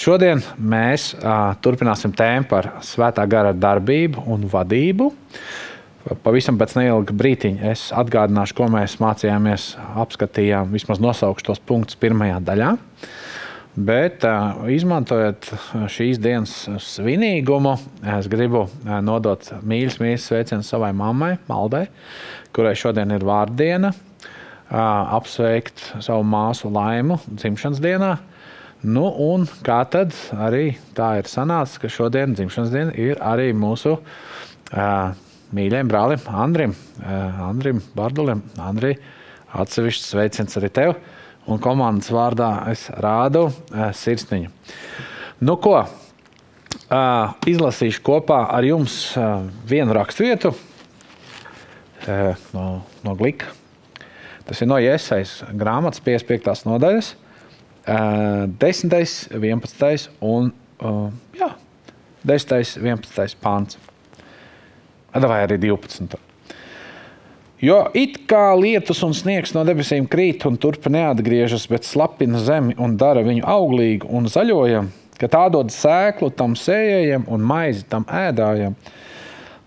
Šodien mēs uh, turpināsim tēmu par svētā gara darbību un vadību. Pavisam pēc neilga brīdiņa es atgādināšu, ko mēs mācījāmies, apskatījām, vismaz nosaukšu tos punktus pirmajā daļā. Bet, izmantojot šīs dienas svinīgumu, es gribu nodot mīļas, mīļas sveicienus savai mammai, Maldai, kurai šodien ir vārdiena, apsveikt savu māsu Laimu dzimšanas dienā. Nu, un kā tad arī tā ir sanācis, ka šodien dzimšanas diena ir arī mūsu uh, mīļajam brālim Andrim, uh, Andrim Bardulim. Andri, atsevišķs sveiciens arī tev. Un komandas vārdā es rādu uh, sirsniņu. Nu, ko? Uh, izlasīšu kopā ar jums uh, vienu raksturvietu uh, no, no Glika. Tas ir no Iesaistas grāmatas 55. nodaļas. 10, 11 un jā, 10, 11 pāns. Vai arī 12. Jo it kā lietus un sniegs no debesīm krīt un turpina neatgriežas, bet slapina zemi un dara viņu auglīgu un zaļojam, ka tā dod sēklu tam sējējam un maizi tam ēdājam.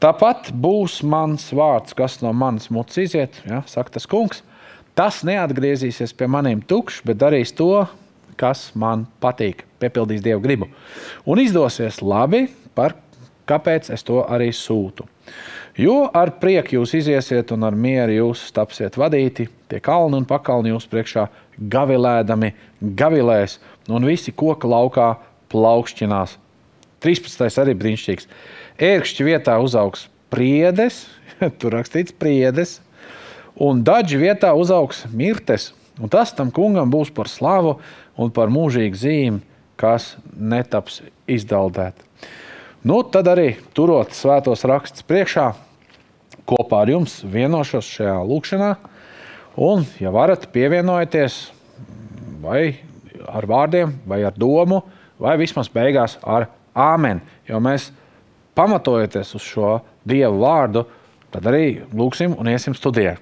Tāpat būs mans vārds, kas no manas mutes iziet, ja, saka tas kungs. Tas neatgriezīsies pie maniem tukšs, bet darīs to, kas man patīk, piepildīs Dieva gribu. Un izdosies labi, par kāpēc es to arī sūtu. Jo ar prieku jūs iziesiet un ar mieru jūs tapsiet vadīti, tie kalni un pakalni jūs priekšā gavilēdami gavilēs, un visi koka laukā plaukšķinās. 13. arī brīnišķīgs. Ērkšķi vietā uzaugs priedes, tur rakstīts priedes, un daži vietā uzaugs mirtes, un tas tam kungam būs par slavu, un par mūžīgu zīmi, kas netaps izdaldēt. Nu, tad arī turot svētos rakstus priekšā, kopā ar jums vienošos šajā lūkšanā, un, ja varat, pievienojieties vai ar vārdiem, vai ar domu, vai vismaz beigās ar āmen, jo mēs pamatojoties uz šo Dievu vārdu, tad arī lūksim un iesim studijā.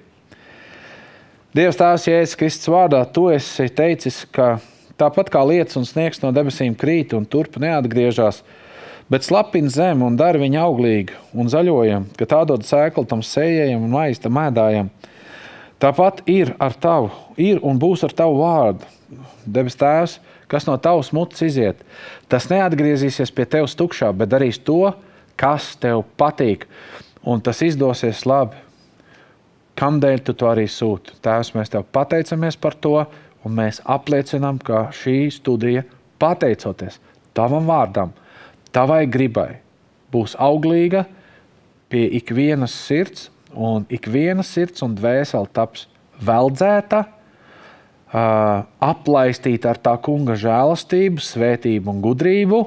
Dievs Tēvs, Jēzus Kristus vārdā, Tu esi teicis, ka Tāpat kā lietus un sniegs no debesīm krīt un turp neatgriežas, bet slapina zemi un dara viņu auglīgu un zaļojam, ka tā dod sēklu tam sējējam un maizi tam ēdājam. Tāpat ir ar tavu, ir un būs ar tavu vārdu. Debes Tēvs, kas no tavas mutes iziet, tas neatgriezīsies pie tevis tukšā, bet darīs to, kas tev patīk, un tas izdosies labi. Kamdēļ tu to arī sūti? Tēvs, mēs tev pateicamies par to Un mēs apliecinām, ka šī studija, pateicoties tavam vārdam, tavai gribai, būs auglīga pie ikvienas sirds, un ikviena sirds un dvēsele taps veldzēta, aplaistīta ar tā kunga žēlastību, svētību un gudrību,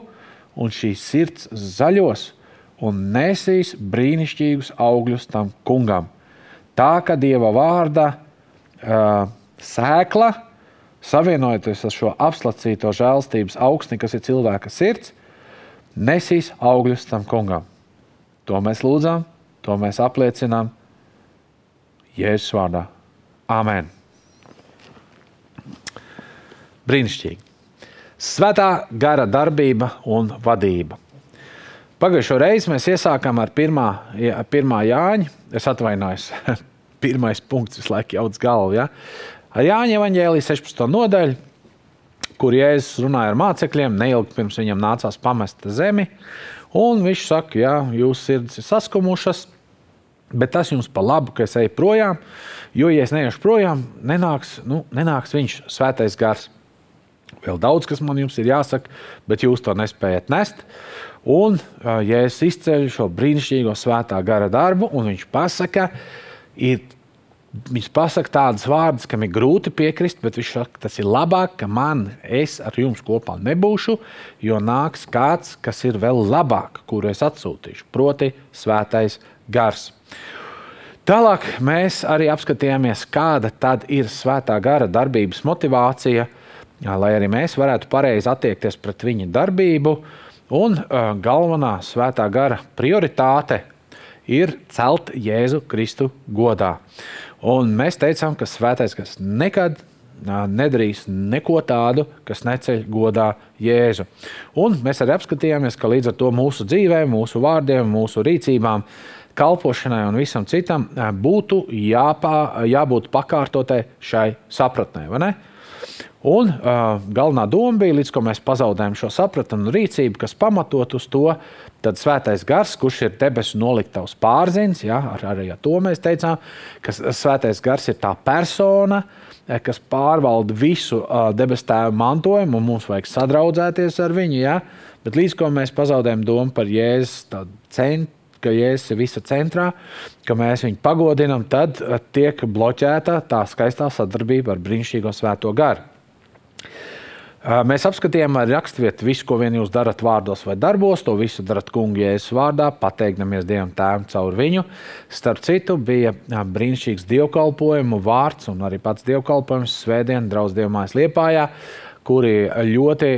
un šīs sirds zaļos un nesīs brīnišķīgus augļus tam kungam. Tā kā dieva vārda sēkla savienojoties ar šo apslacīto žēlstības augstni, kas ir cilvēka sirds, nesīs augļus tam kungam. To mēs lūdzam, to mēs apliecinām Jēzus vārdā. Amen! Brīnišķīgi! Svētā gara darbība un vadība. Pagājušo reizi mēs iesākām ar pirmā, pirmā Jāņa. Es atvainojos, pirmais punkts visu laiku jauts galvu. Ja? Jāņa Evanģēlijas 16. nodaļa, kur Jēzus runāja ar mācekļiem, neilgi pirms viņam nācās pamest zemi. Un viņš saka, jā, jūsu sirds ir saskumušas, bet tas jums pa labu, ka es eju projām, jo, ja es neiešu projām, nenāks, nu, nenāks viņš svētais gars. Vēl daudz, kas man jums ir jāsaka, bet jūs to nespējat nest. Un, ja es izceļu šo brīnišķīgo svētā gara darbu, un viņš pasaka, ir Viņš pasaka tādas vārdas, kam ir grūti piekrist, bet viņš saka, tas ir labāk, ka man es ar jums kopā nebūšu, jo nāks kāds, kas ir vēl labāk, kuru es atsūtīšu, proti, svētais gars. Tālāk mēs arī apskatījāmies, kāda tad ir svētā gara darbības motivācija, lai arī mēs varētu pareizi attiekties pret viņa darbību. Un uh, galvenā svētā gara prioritāte ir celt Jēzu Kristu godā. Un mēs teicām, ka svētais gars nekad nedarīs neko tādu, kas neceļ godā Jēzu. Un mēs arī apskatījāmies, ka līdz ar to mūsu dzīvēm, mūsu vārdiem, mūsu rīcībām, kalpošanai un visam citam būtu jāpā, jābūt pakārtotai šai sapratnē. Un uh, galvenā doma bija, līdz ko mēs pazaudējam šo sapratni un rīcību, kas pamatot uz to, tad svētais gars, kurš ir debesu noliktavs pārzins, ja, ar, arī ar to mēs teicām, ka svētais gars ir tā persona, kas pārvalda visu uh, debesu tēva mantojumu, un mums vajag sadraudzēties ar viņu. Ja, bet līdz ko mēs pazaudējam domu par Jēzus centru ka Jēzus ir visa centrā, ka mēs viņu pagodinām, tad tiek bloķēta tā skaistā sadarbība ar brīnišķīgo svēto garu. Mēs apskatījām arī raksturvietu, visu, ko vien jūs darat vārdos vai darbos, to visu darat kungu jēzus vārdā, pateikdamies Dievam tēvam caur viņu. Starp citu, bija brīnišķīgs dievkalpojumu vārds un arī pats dievkalpojums svētdien draudz Dievmājas Liepājā, kuri ļoti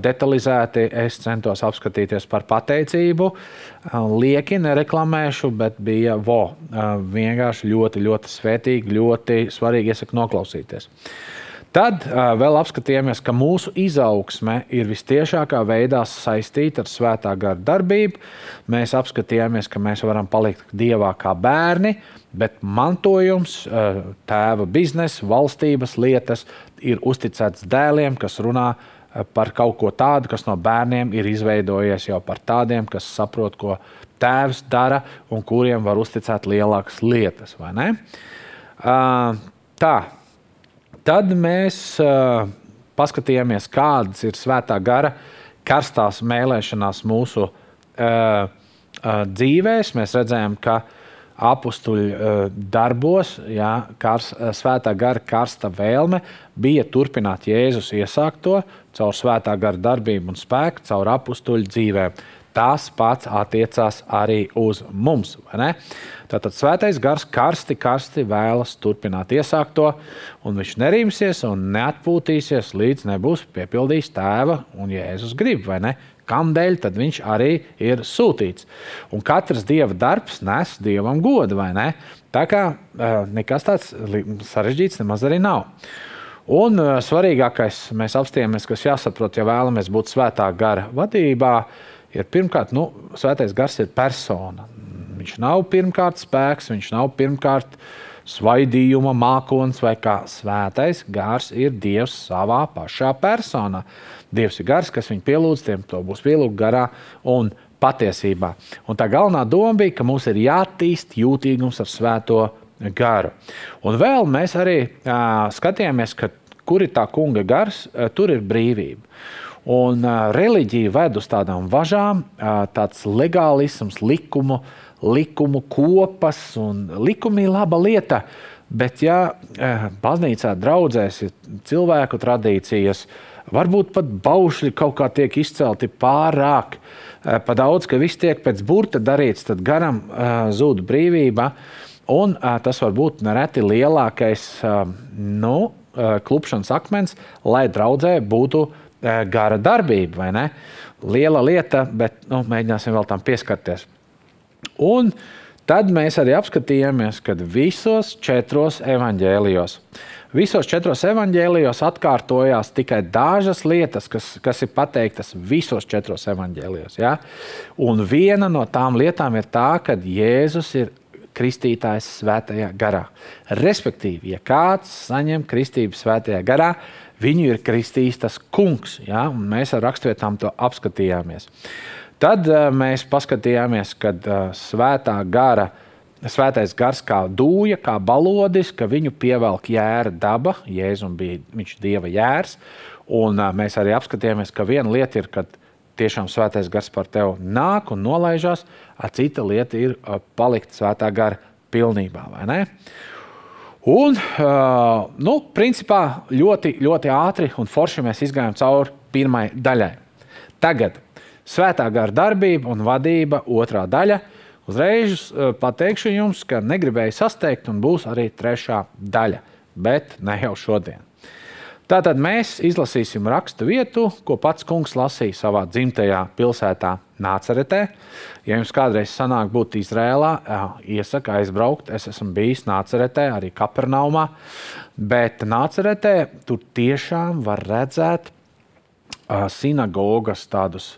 detalizēti es centos apskatīties par pateicību. Lieki nereklamēšu, bet bija vo, vienkārši ļoti, ļoti svētīgi, ļoti svarīgi iesaku noklausīties. Tad uh, vēl apskatījāmies, ka mūsu izaugsme ir visciešākā veidā saistīta ar svētā gara darbību. Mēs apskatījāmies, ka mēs varam palikt dievā kā bērni, bet mantojums, uh, tēva biznesa, valstības lietas ir uzticēts dēliem, kas runā par kaut ko tādu, kas no bērniem ir izveidojies jau par tādiem, kas saprot, ko tēvs dara un kuriem var uzticēt lielākas lietas. Uh, tā. Tad mēs uh, paskatījāmies, kādas ir svētā gara karstās mēlēšanās mūsu uh, uh, dzīvēs. Mēs redzējām, ka apstuļu uh, darbos, jā, kars, svētā gara karsta vēlme bija turpināt Jēzus iesākto caur svētā gara darbību un spēku, caur apstuļu dzīvēm. Tas pats attiecās arī uz mums. Tātad svētais gars karsti, karsti vēlas turpināt iesākto, un viņš nerimsies un neatpūtīsies, līdz nebūs piepildījis tēva un Jēzus grib, vai ne? Kādēļ tad viņš arī ir sūtīts? Un katrs dieva darbs nes dievam godu, vai ne? Tā kā nekas tāds sarežģīts nemaz arī nav. Un svarīgākais, mēs apstājāmies, kas jāsaprot, ja vēlamies būt svētā gara vadībā, ir pirmkārt, nu, svētais gars ir persona. Viņš nav pirmkārt spēks, viņš nav pirmkārt svaidījuma mākslinieks vai kā svētais gars ir Dievs savā pašā personā. Dievs ir gars, kas viņu pielūdz, tiem to būs pielūgts garā un patiesībā. Un tā galvenā doma bija, ka mums ir jāattīst jūtīgums ar svēto garu. Un vēl mēs arī uh, skatījāmies, ka kur ir tā kunga gars, uh, tur ir brīvība. Un uh, reliģija ved uz tādām važām, uh, tāds legālisms, likumu, likumu kopas, un likumi ir laba lieta. Bet, ja uh, baznīcā draudzēs ir cilvēku tradīcijas, varbūt pat baušļi kaut kā tiek izcelti pārāk, uh, pa daudz, ka viss tiek pēc burta darīts, tad garam uh, zūd brīvība. Un uh, tas var būt nereti lielākais uh, nu, uh, klupšanas akmens, lai draudzē būtu uh, gara darbība, vai ne? Liela lieta, bet nu, mēģināsim vēl tam pieskarties. Un tad mēs arī apskatījāmies, ka visos četros evaņģēlijos, visos četros evaņģēlijos atkārtojās tikai dažas lietas, kas, kas ir pateiktas visos četros evaņģēlijos. Ja? Un viena no tām lietām ir tā, ka Jēzus ir kristītājs svētajā garā. Respektīvi, ja kāds saņem kristību svētajā garā, Viņu ir kristījis tas kungs, ja? mēs ar rakstvietām to apskatījāmies. Tad uh, mēs paskatījāmies, kad uh, svētā gara, svētais gars kā dūja, kā balodis, ka viņu pievelk jēra daba, Jēzum bija viņš dieva jērs, un uh, mēs arī apskatījāmies, ka viena lieta ir, kad tiešām svētais gars par tevi nāk un nolaižās, a cita lieta ir palikt svētā gara pilnībā? Un, nu, principā ļoti, ļoti ātri un forši mēs izgājām cauri pirmai daļai. Tagad svētā gara darbība un vadība, otrā daļa. Uzreiz pateikšu jums, ka negribēju sasteigt, un būs arī trešā daļa, bet ne jau šodien. Tātad mēs izlasīsim rakstu vietu, ko pats kungs lasīja savā dzimtajā pilsētā, Nāceretē. Ja jums kādreiz sanāk būt Izrēlā, iesaka aizbraukt. Es esmu bijis Nāceretē, arī Kapernaumā. Bet Nāceretē tur tiešām var redzēt sinagogas tādus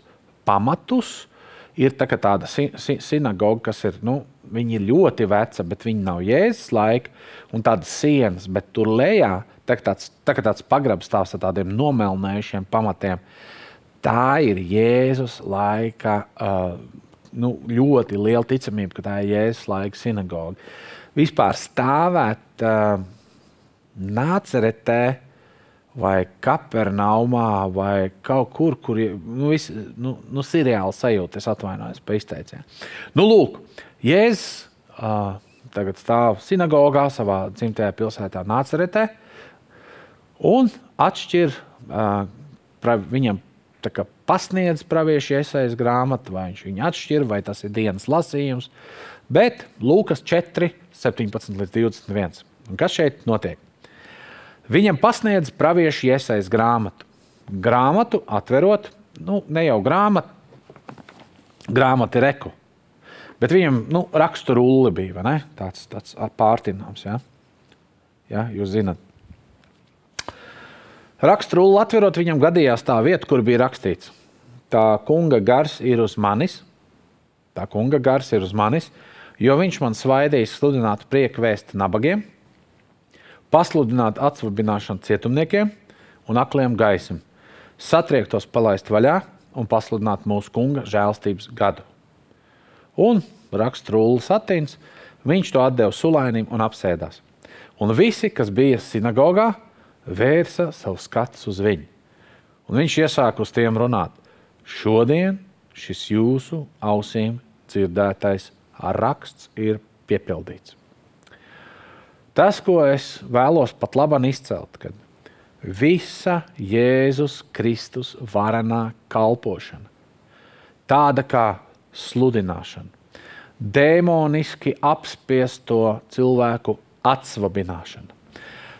pamatus. Ir tā tāda sinagoga, kas ir nu, Viņa ir ļoti veca, bet viņa nav jēzus laika, un tādas sienas, bet tur lejā tā tāds, tā tāds pagrabs tās ar tādiem nomelnējušiem pamatiem. Tā ir Jēzus laika uh, nu, ļoti liela ticamība, ka tā ir Jēzus laika sinagoga. Vispār stāvēt uh, Nāceretē vai Kapernaumā vai kaut kur, kur nu, vis, nu, nu, seriāla sajūta, es atvainojos par izteicienu. Nu, lūk, Jēzus uh, tagad stāv sinagogā savā dzimtajā pilsētā Nāceretē un atšķir uh, viņam. Pasniedz praviešu iesaistas grāmatu, vai viņš viņu atšķir, vai tas ir dienas lasījums. Bet Lūkas 4, 17 līdz 21. Un kas šeit notiek? Viņam pasniedz praviešu iesaistas grāmatu. Grāmatu atverot, nu, ne jau grāmatu, grāmatu reku. Bet viņam nu, rakstu rulle bija tāds, tāds pārtināms. Ja? Ja, jūs zināt, Raksturu atverot, viņam gadījās tā vieta, kur bija rakstīts: Tā kunga gars ir uz manis, tā kunga gars ir uz manis, jo viņš man svaidījis sludināt prieku vēstu nabagiem, pasludināt atsvabināšanu cietumniekiem un akliem gaismu, satriektos palaist vaļā un pasludināt mūsu kunga žēlstības gadu. Un raksturullis attīns, viņš to atdeva sulainim un apsēdās. Un visi, kas bija sinagogā, vērsa savu skatu uz viņu. Un viņš iesāka uz tiem runāt. Šodien šis jūsu ausīm dzirdētais raksts ir piepildīts. Tas, ko es vēlos pat labāk izcelt, kad visa Jēzus Kristus varenā kalpošana, tāda kā sludināšana, demoniski apspiesto cilvēku atsvabināšana,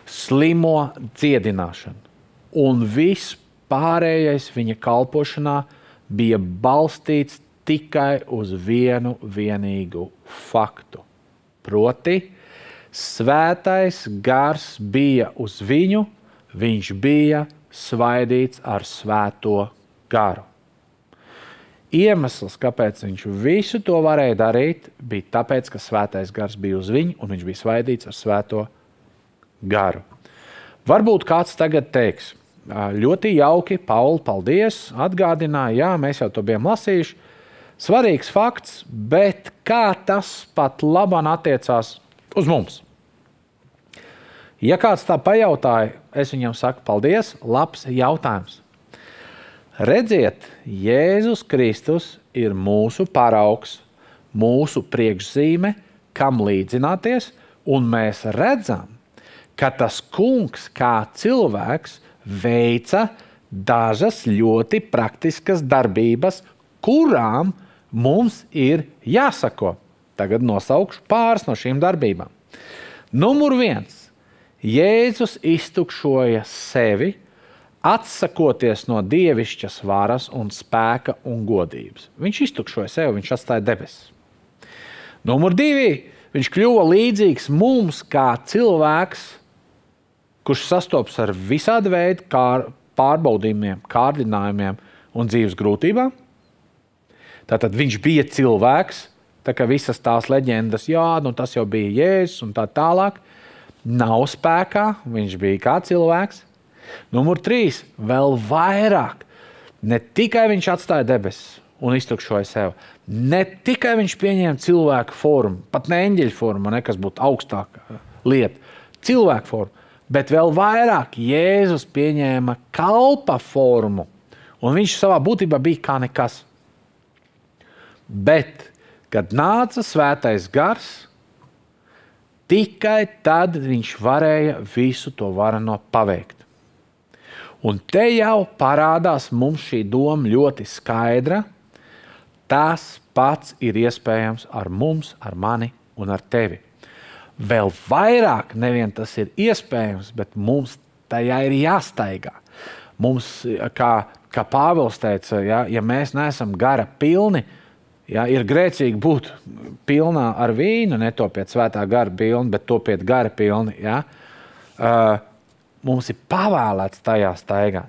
slimo dziedināšanu. Un viss pārējais viņa kalpošanā bija balstīts tikai uz vienu vienīgu faktu. Proti, svētais gars bija uz viņu, viņš bija svaidīts ar svēto garu. Iemesls, kāpēc viņš visu to varēja darīt, bija tas, ka svētais gars bija uz viņu un viņš bija svaidīts ar svēto garu garu. Varbūt kāds tagad teiks, ļoti jauki, Pauli, paldies, atgādināja, jā, mēs jau to bijām lasījuši. Svarīgs fakts, bet kā tas pat labāk attiecās uz mums? Ja kāds tā pajautāja, es viņam saku, paldies, labs jautājums. Redziet, Jēzus Kristus ir mūsu paraugs, mūsu priekšzīme, kam līdzināties, un mēs redzam, ka tas kungs kā cilvēks veica dažas ļoti praktiskas darbības, kurām mums ir jāsako. Tagad nosaukšu pāris no šīm darbībām. Numur viens. Jēzus iztukšoja sevi, atsakoties no dievišķas varas un spēka un godības. Viņš iztukšoja sevi, viņš atstāja debesis. Numur divi. Viņš kļuva līdzīgs mums, kā cilvēks, kurš sastopas ar visādi veidu kār, pārbaudījumiem, kārdinājumiem un dzīves grūtībām. Tātad viņš bija cilvēks, tā kā visas tās leģendas, jā, nu tas jau bija Jēzus un tā tālāk, nav spēkā. Viņš bija kā cilvēks. Numur trīs, vēl vairāk. Ne tikai viņš atstāja debesis un iztukšoja sevi, ne tikai viņš pieņēma cilvēku formu, pat ne eņģeļa formu, ne, kas būtu augstāka lieta, cilvēku formu bet vēl vairāk Jēzus pieņēma kalpa formu, un viņš savā būtībā bija kā nekas. Bet, kad nāca svētais gars, tikai tad viņš varēja visu to varano paveikt. Un te jau parādās mums šī doma ļoti skaidra. Tas pats ir iespējams ar mums, ar mani un ar tevi. Vēl vairāk nevien tas ir iespējams, bet mums tajā ir jāstaigā. Mums, kā, kā Pāvils teica, ja, ja mēs neesam gara pilni, ja, ir grēcīgi būt pilnā ar vīnu, netopiet svētā gara pilni, bet topiet gara pilni. Ja. Uh, mums ir pavēlēts tajā staigā.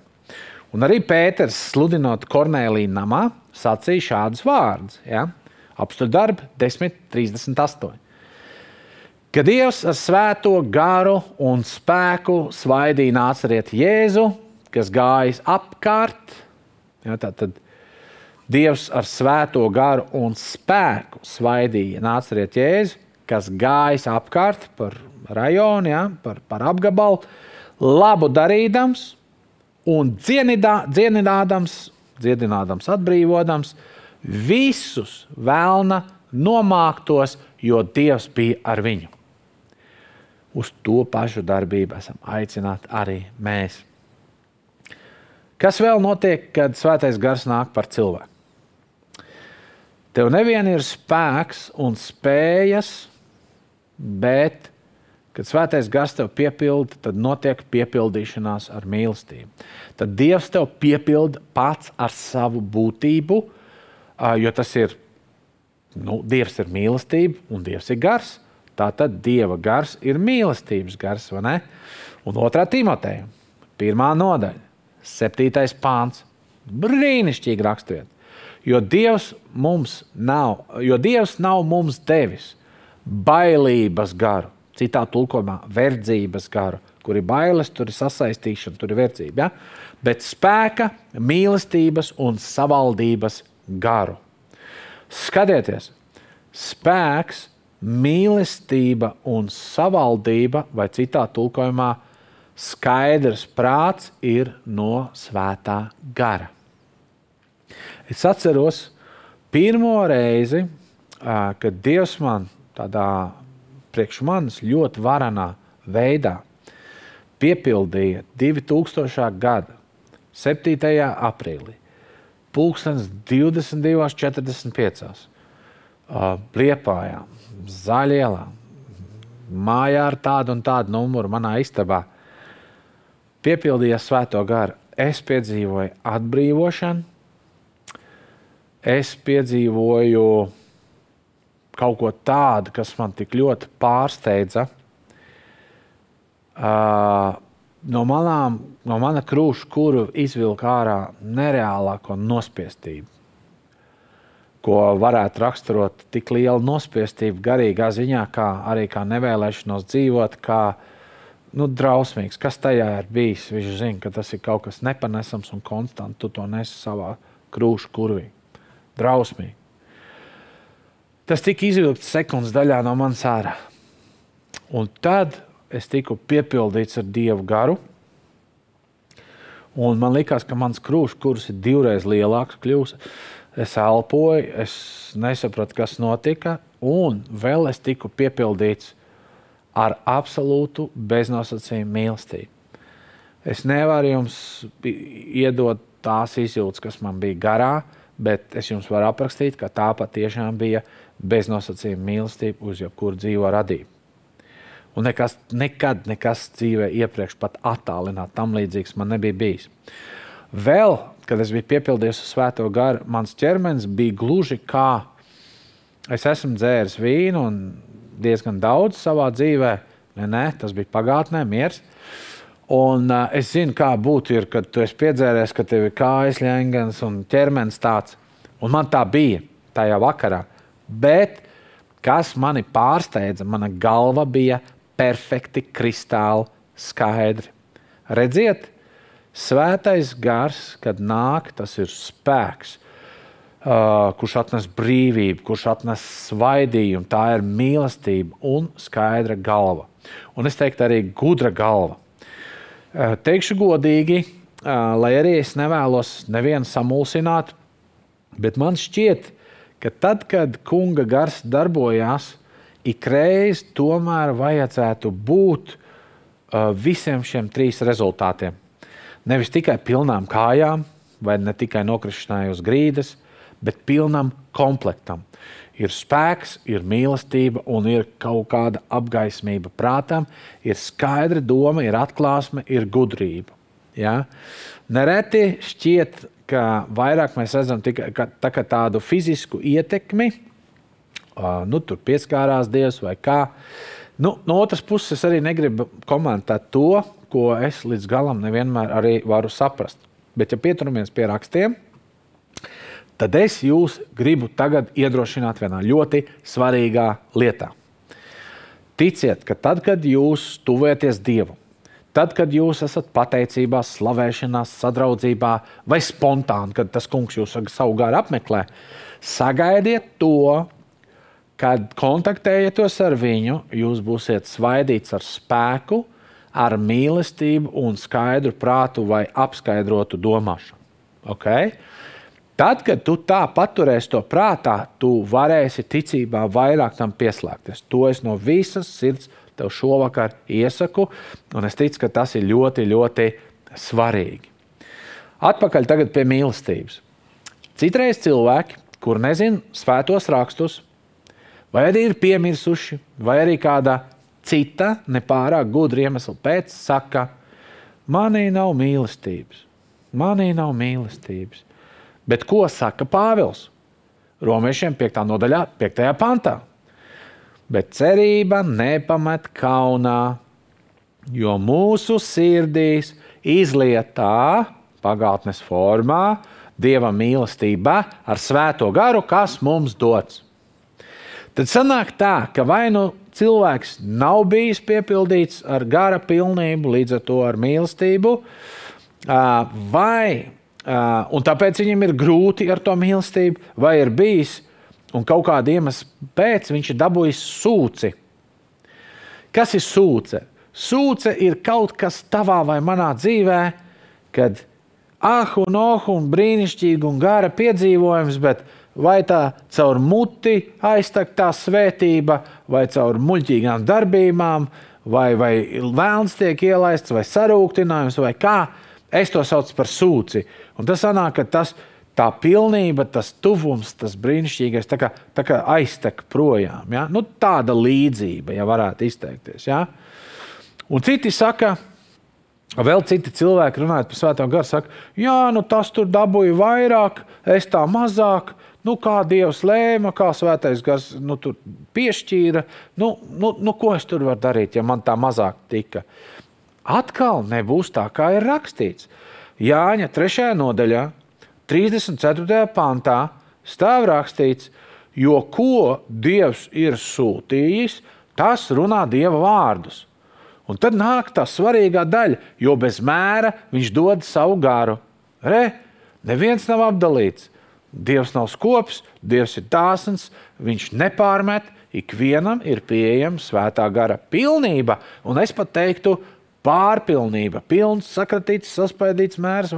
Un arī Pēters, sludinot Kornelija namā, sacīja šādus vārdus. Ja? Apstākļu darbi 10.38. Kad Dievs ar svēto garu un spēku svaidīja nāceriet Jēzu, kas gājas apkārt, ja, tad Dievs ar svēto garu un spēku svaidīja nāceriet Jēzu, kas gājas apkārt par rajonu, ja, par, par apgabalu, labu darīdams un dziedinādams, dziedinādams, atbrīvodams visus vēlna nomāktos, jo Dievs bija ar viņu. Uz to pašu darbību esam aicināti arī mēs. Kas vēl notiek, kad svētais gars nāk par cilvēku? Tev nevien ir spēks un spējas, bet, kad svētais gars tev piepilda, tad notiek piepildīšanās ar mīlestību. Tad Dievs tev piepilda pats ar savu būtību, jo tas ir, nu, Dievs ir mīlestība un Dievs ir gars. Tātad Dieva gars ir mīlestības gars, vai ne? Un otrā Timoteja, pirmā nodaļa, septītais pāns. Brīnišķīgi raksturiet. Jo Dievs mums nav, jo Dievs nav mums devis bailības garu, citā tulkojumā verdzības garu, kur ir bailes, tur ir sasaistīšana, tur ir verdzība. Ja? Bet spēka, mīlestības un savaldības garu. Skatieties, spēks, mīlestība un savaldība, vai citā tulkojumā, skaidrs prāts ir no svētā gara. Es atceros pirmo reizi, kad Dievs man tādā priekš manis ļoti varenā veidā piepildīja 2000. gada 7. aprīlī pulkstenis 22.45. Liepājā, Zaļielā, mājā ar tādu un tādu numuru manā istabā. Piepildījās svēto garu. Es piedzīvoju atbrīvošanu, es piedzīvoju kaut ko tādu, kas man tik ļoti pārsteidza. Uh, no malām, no mana krūša, kuru izvilka ārā nereālāko nospiestību, ko varētu raksturot tik lielu nospiestību garīgā ziņā, kā arī kā nevēlēšanos dzīvot, kā nu, drausmīgs. Kas tajā ir bijis? Viņš zina, ka tas ir kaut kas nepanesams un konstants. Tu to nesi savā krūša kurvī. Drausmīgi. Tas tika izvilkts sekundes daļā no manas ārā. Un tad es tiku piepildīts ar dievu garu. Un man liekas, ka mans krūšs, kurš ir divreiz lielāks, kļūst. Es elpoju, es nesapratu, kas notika, un vēl es tiku piepildīts ar absolūtu beznosacījumu mīlestību. Es nevaru jums iedot tās izjūtas, kas man bija garā, bet es jums varu aprakstīt, ka tā patiešām bija beznosacījuma mīlestība uz jebkuru dzīvo radību. Un nekas, nekad nekas dzīvē iepriekš pat attālināt tam līdzīgs man nebija bijis. Vēl, kad es biju piepildījies ar svēto garu, mans ķermenis bija gluži kā es esmu dzēris vīnu un diezgan daudz savā dzīvē. Ne, ne, tas bija pagātnē, miers. Un, uh, es zinu, kā būtu, ir, kad tu esi piedzēries, ka tev ir kājas ļengens un ķermenis tāds. Un man tā bija tajā vakarā. Bet kas mani pārsteidza, mana galva bija perfekti, kristāli skaidri. Redziet, svētais gars, kad nāk, tas ir spēks, uh, kurš atnes brīvību, kurš atnes svaidījumu. Tā ir mīlestība un skaidra galva. Un es teiktu, arī gudra galva. Uh, teikšu godīgi, uh, lai arī es nevēlos nevienu samulsināt, bet man šķiet, ka tad, kad kunga gars darbojās, ikreiz tomēr vajadzētu būt uh, visiem šiem trīs rezultātiem. Nevis tikai pilnām kājām, vai ne tikai nokrišanai uz grīdas, bet pilnam komplektam. Ir spēks, ir mīlestība un ir kaut kāda apgaismība prātam, ir skaidra doma, ir atklāsme, ir gudrība. Ja? Nereti šķiet, ka vairāk mēs redzam tikai tā, tādu fizisku ietekmi, nu, tur pieskārās Dievs vai kā. Nu, no otras puses, es arī negribu komentēt to, ko es līdz galam nevienmēr arī varu saprast. Bet, ja pieturamies pie rakstiem, tad es jūs gribu tagad iedrošināt vienā ļoti svarīgā lietā. Ticiet, ka tad, kad jūs tuvēties Dievam, tad, kad jūs esat pateicībā, slavēšanā, sadraudzībā vai spontāni, kad tas kungs jūs savu garu apmeklē, sagaidiet to, kad kontaktējaties ar viņu, jūs būsiet svaidīts ar spēku, ar mīlestību un skaidru prātu vai apskaidrotu domāšanu. Okay? Tad, kad tu tā paturēsi to prātā, tu varēsi ticībā vairāk tam pieslēgties. To es no visas sirds tev šovakar iesaku, un es ticu, ka tas ir ļoti, ļoti svarīgi. Atpakaļ pie mīlestības. Citreiz cilvēki, kur nezina svētos rakstus, vai arī ir piemirsuši, vai arī kādā cita, nepārāk gudra iemesla pēc, saka, manī nav mīlestības. Manī nav mīlestības. Bet ko saka Pāvils? Romiešiem 5. nodaļā, 5. pantā. Bet cerība nepamet kaunā, jo mūsu sirdīs izlietā pagātnes formā Dieva mīlestība ar svēto garu, kas mums dots. Tad sanāk tā, ka vai nu cilvēks nav bijis piepildīts ar gara pilnību, līdz ar to ar mīlestību, vai un tāpēc viņam ir grūti ar to mīlestību, vai ir bijis un kaut kāda iemesla pēc viņš ir dabūjis sūci. Kas ir sūce? Sūce ir kaut kas tavā vai manā dzīvē, kad ah, un oh, un brīnišķīgi un gara piedzīvojums, bet vai tā caur muti aiztek tā svētība, vai caur muļķīgām darbībām, vai, vai vēlns tiek ielaists, vai sarūktinājums, vai kā. Es to saucu par sūci. Un tas sanāk, ka tas, tā pilnība, tas tuvums, tas brīnišķīgais tā kā, tā kā aiztek projām. Ja? Nu, tāda līdzība, ja varētu izteikties. Ja? Un citi saka, Vēl citi cilvēki runājot par svēto garu, saka, jā, nu tas tur dabūja vairāk, es tā mazāk. Nu, kā Dievs lēma, kā svētais gars nu, piešķīra, nu, nu, nu, ko es tur varu darīt, ja man tā mazāk tika. Atkal nebūs tā, kā ir rakstīts. Jāņa 3. nodaļā, 34. pantā stāv rakstīts, jo ko Dievs ir sūtījis, tas runā Dieva vārdus. Un tad nāk tā svarīgā daļa, jo bez mēra viņš dod savu garu. Re, neviens nav apdalīts. Dievs nav skops, Dievs ir dāsns, viņš nepārmet, ikvienam ir pieejama svētā gara pilnība, un es pat teiktu, pārpilnība, pilns, sakratīts, saspaidīts mērs.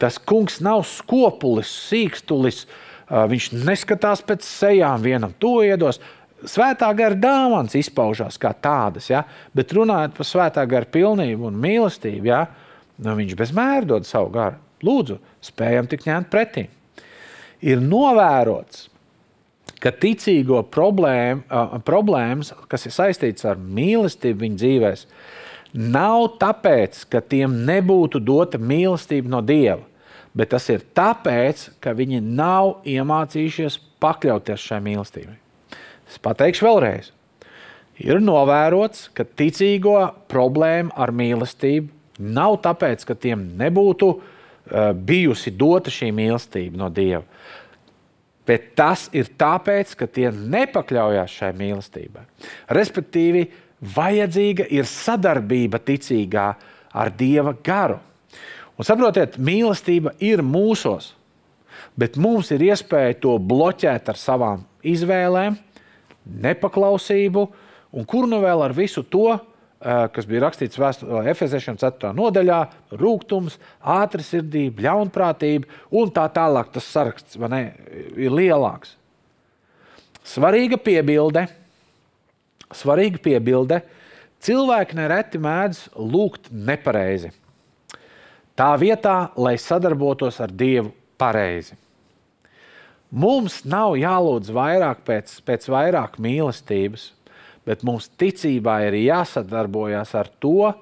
Tas kungs nav skopulis, sīkstulis, viņš neskatās pēc sejām, vienam to iedos. Svētā gara dāvāns izpaužās kā tādas, ja? bet runājot par svētā gara pilnību un mīlestību, ja? nu, viņš bez mēra dod savu garu. Lūdzu, spējam tik ņemt pretī. Ir novērots, ka ticīgo problēma, problēmas, kas ir saistītas ar mīlestību viņu dzīvēm, nav tāpēc, ka tiem nebūtu dota mīlestība no Dieva, bet tas ir tāpēc, ka viņi nav iemācījušies pakļauties šai mīlestībai. Es pateikšu vēlreiz. Ir novērots, ka ticīgo problēma ar mīlestību nav tāpēc, ka tiem nebūtu uh, bijusi dota šī mīlestība no Dieva. Bet tas ir tāpēc, ka tie nepakļaujās šai mīlestībai. Respektīvi, vajadzīga ir sadarbība ticīgā ar Dieva garu. Un saprotiet, mīlestība ir mūsos, bet mums ir iespēja to bloķēt ar savām izvēlēm, nepaklausību, un kur nu vēl ar visu to, eh, kas bija rakstīts vēsturē, Efeziešiem 4. nodaļā, rūkums, ātrsirdība, ļaunprātība un tā tālāk. Tas saraksts ne, ir lielāks. Svarīga piebilde, svarīga piebilde. Cilvēki nereti mēdz lūgt nepareizi. Tā vietā, lai sadarbotos ar Dievu pareizi. Mums nav jālūdz vairāk pēc, pēc vairāk mīlestības, bet mums ticībā ir jāsadarbojas ar to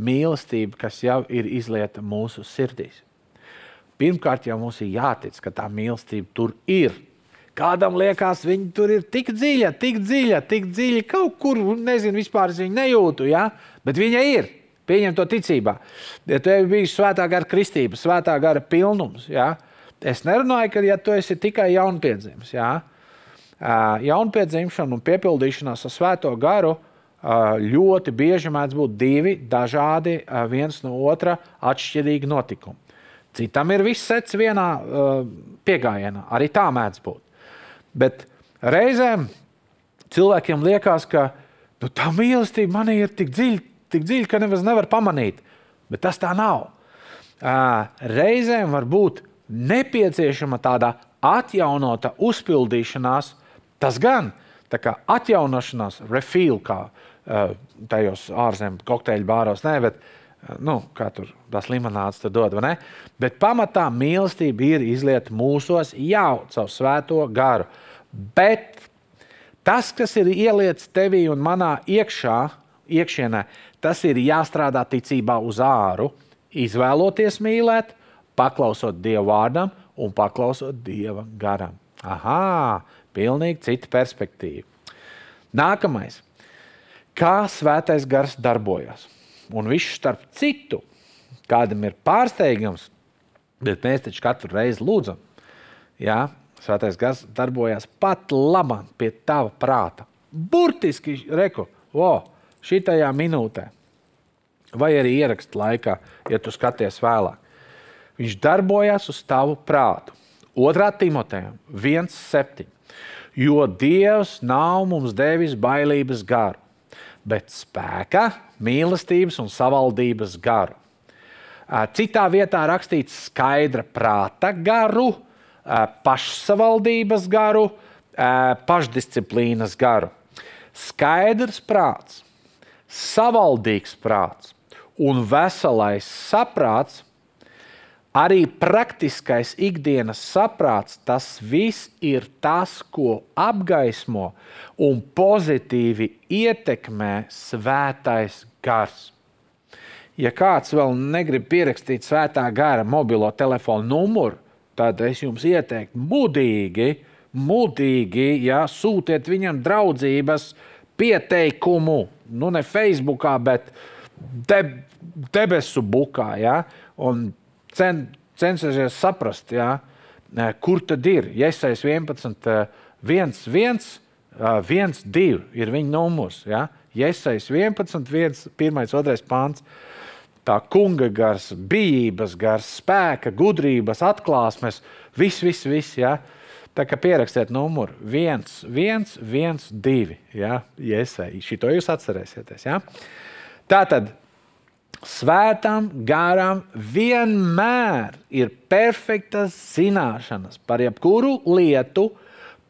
mīlestību, kas jau ir izlieta mūsu sirdīs. Pirmkārt, jau mums ir jātic, ka tā mīlestība tur ir. Kādam liekas, viņa tur ir tik dziļa, tik dziļa, tik dziļa, kaut kur, nezinu, vispār es viņu nejūtu, ja? bet viņa ir. Pieņem to ticībā. Ja tev bija svētā gara kristība, svētā gara pilnums, ja? es nerunāju, ka ja tu esi tikai jaunpiedzimis. Ja? Jaunpiedzimšana un piepildīšanās ar svēto garu ļoti bieži mēdz būt divi dažādi, viens no otra atšķirīgi notikumi. Citam ir viss sets vienā piegājienā. Arī tā mēdz būt. Bet reizēm cilvēkiem liekas, ka nu, tā mīlestība manī ir tik dziļa, tik dziļa, ka nemaz nevar pamanīt. Bet tas tā nav. Reizēm var būt nepieciešama tāda atjaunota uzpildīšanās, tas gan kā atjaunošanās, refill, kā tajos ārzemju kokteļu bāros, ne, bet nu, kā tur tas limonāts tur dod, vai ne? Bet pamatā mīlestība ir izlieta mūsos jau caur svēto garu. Bet tas, kas ir ieliets tevī un manā iekšā, iekšienē, tas ir jāstrādā ticībā uz āru, izvēloties mīlēt, paklausot Dieva vārdam un paklausot Dieva garam. Aha, pilnīgi cita perspektīva. Nākamais. Kā svētais gars darbojas? Un viņš starp citu, kādam ir pārsteigams, bet mēs taču katru reizi lūdzam. Jā, Svētais gars darbojas pat labāk pie tava prāta. Burtiski, reku, wow, šitajā minūtē, vai arī ierakstu laikā, ja tu skaties vēlāk. Viņš darbojas uz tavu prātu. 2. Timotejam 1,7. Jo Dievs nav mums devis bailības garu, bet spēka, mīlestības un savaldības garu. Citā vietā rakstīts skaidra prāta garu, pašsavaldības garu, pašdisciplīnas garu. Skaidrs prāts, savaldīgs prāts un veselais saprāts Arī praktiskais ikdienas saprāts, tas viss ir tas, ko apgaismo un pozitīvi ietekmē svētais gars. Ja kāds vēl negrib pierakstīt svētā gara mobilo telefonu numuru, tad es jums ieteiktu mudīgi, mudīgi ja, sūtiet viņam draudzības pieteikumu. Nu, ne Facebookā, bet de, debesu bukā. Ja, un cen, cenšaties saprast, jā, kur tad ir. Iesaist 11, 1, 1, 1, 2 ir viņa numurs. Ja? Iesaist 11, 1, 1, 2 pāns. Tā kunga gars, bijības gars, spēka, gudrības, atklāsmes, viss, viss, viss. Ja? Tā kā pierakstiet numuru 1, 1, 1, 2. Ja? Iesaist. Šito jūs atcerēsieties. Ja? Tā tad Svētam garam vienmēr ir perfektas zināšanas par jebkuru lietu,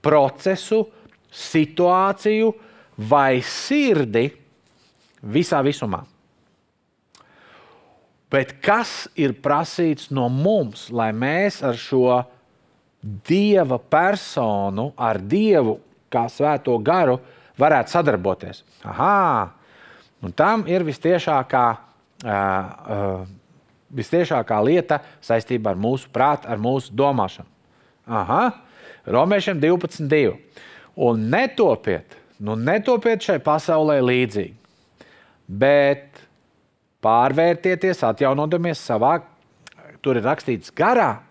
procesu, situāciju vai sirdi visā visumā. Bet kas ir prasīts no mums, lai mēs ar šo dieva personu, ar dievu kā svēto garu, varētu sadarboties? Aha, un tam ir vistiešākā vistiešākā lieta saistībā ar mūsu prātu, ar mūsu domāšanu. Aha, Romiešiem 12.2. Un netopiet, nu netopiet šai pasaulē līdzīgi, bet pārvērtieties, atjaunodamies savā, tur ir rakstīts garā.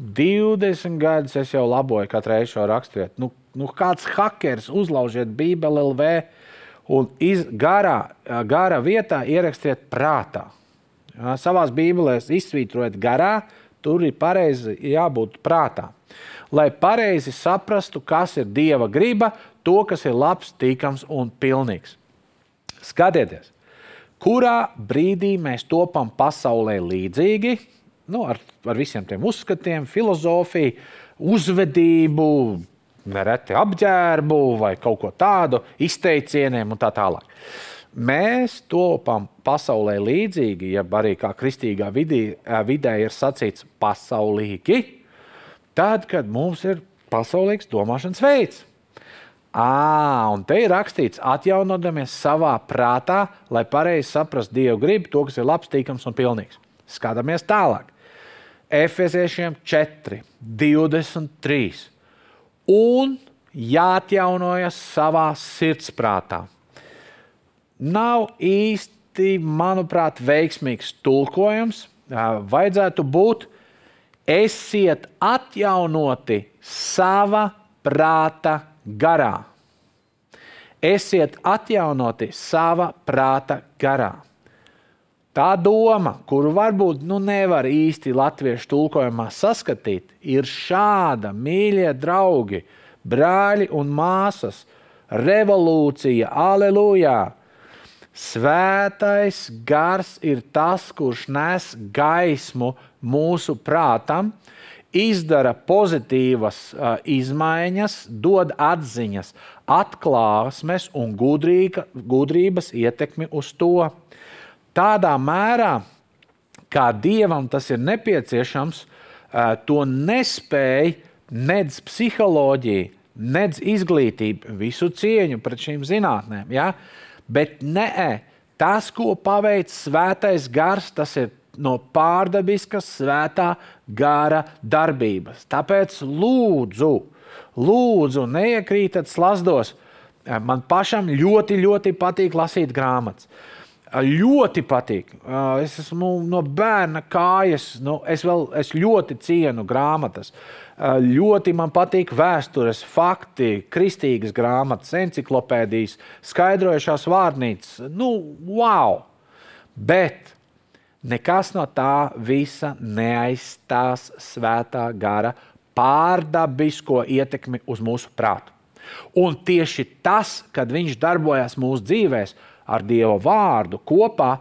20 gadus es jau laboju katru reizi šo raksturvietu. Nu, nu kāds hackers uzlaužiet Bībeli LV un iz, garā, garā vietā ierakstiet prātā. Ja, savās bībelēs izsvītrojiet garā, tur ir pareizi jābūt prātā. Lai pareizi saprastu, kas ir Dieva griba, to, kas ir labs, tīkams un pilnīgs. Skatieties, kurā brīdī mēs topam pasaulē līdzīgi, nu, ar, ar visiem tiem uzskatiem, filozofiju, uzvedību, nereti apģērbu vai kaut ko tādu, izteicieniem un tā tālāk. Mēs topam pasaulē līdzīgi, ja arī kā kristīgā vidī, vidē ir sacīts pasaulīgi. Tad, kad mums ir pasaulīgs domāšanas veids. À, un te ir rakstīts, atjaunodamies savā prātā, lai pareizi saprastu Dieva gribu, to, kas ir labs, tīkams un pilnīgs. Skatāmies tālāk. Efeziešiem 4, 23. Un jāatjaunojas savā sirdsprātā. Nav īsti, manuprāt, veiksmīgs tulkojums. Vajadzētu būt, esiet atjaunoti sava prāta garā. Esiet atjaunoti sava prāta garā. Tā doma, kuru varbūt nu, nevar īsti latviešu tulkojumā saskatīt, ir šāda, mīļie draugi, brāļi un māsas, revolūcija, aleluja! Svētais gars ir tas, kurš nes gaismu mūsu prātam, izdara pozitīvas uh, izmaiņas, dod atziņas, atklāsmes un gudrīga, gudrības ietekmi uz to. Tādā mērā, kā dievam tas ir nepieciešams, uh, to nespēja nedz psiholoģija, nedz izglītība, visu cieņu pret šīm zinātnēm. Ja? Bet nē, tas, ko paveic svētais gars, tas ir no pārdabiskas svētā gara darbības. Tāpēc lūdzu, lūdzu neiekrītat slazdos. Man pašam ļoti, ļoti patīk lasīt grāmatas. Ļoti patīk. Es esmu no bērna kājas, nu, es, vēl, es ļoti cienu grāmatas. Ļoti man patīk vēstures, fakti, kristīgas grāmatas, encyklopēdijas, skaidrojušās vārnīcas. Nu, wow! Bet Nekas no tā visa neaizstās svētā gara pārdabisko ietekmi uz mūsu prātu. Un tieši tas, kad viņš darbojas mūsu dzīvēm ar Dieva vārdu kopā,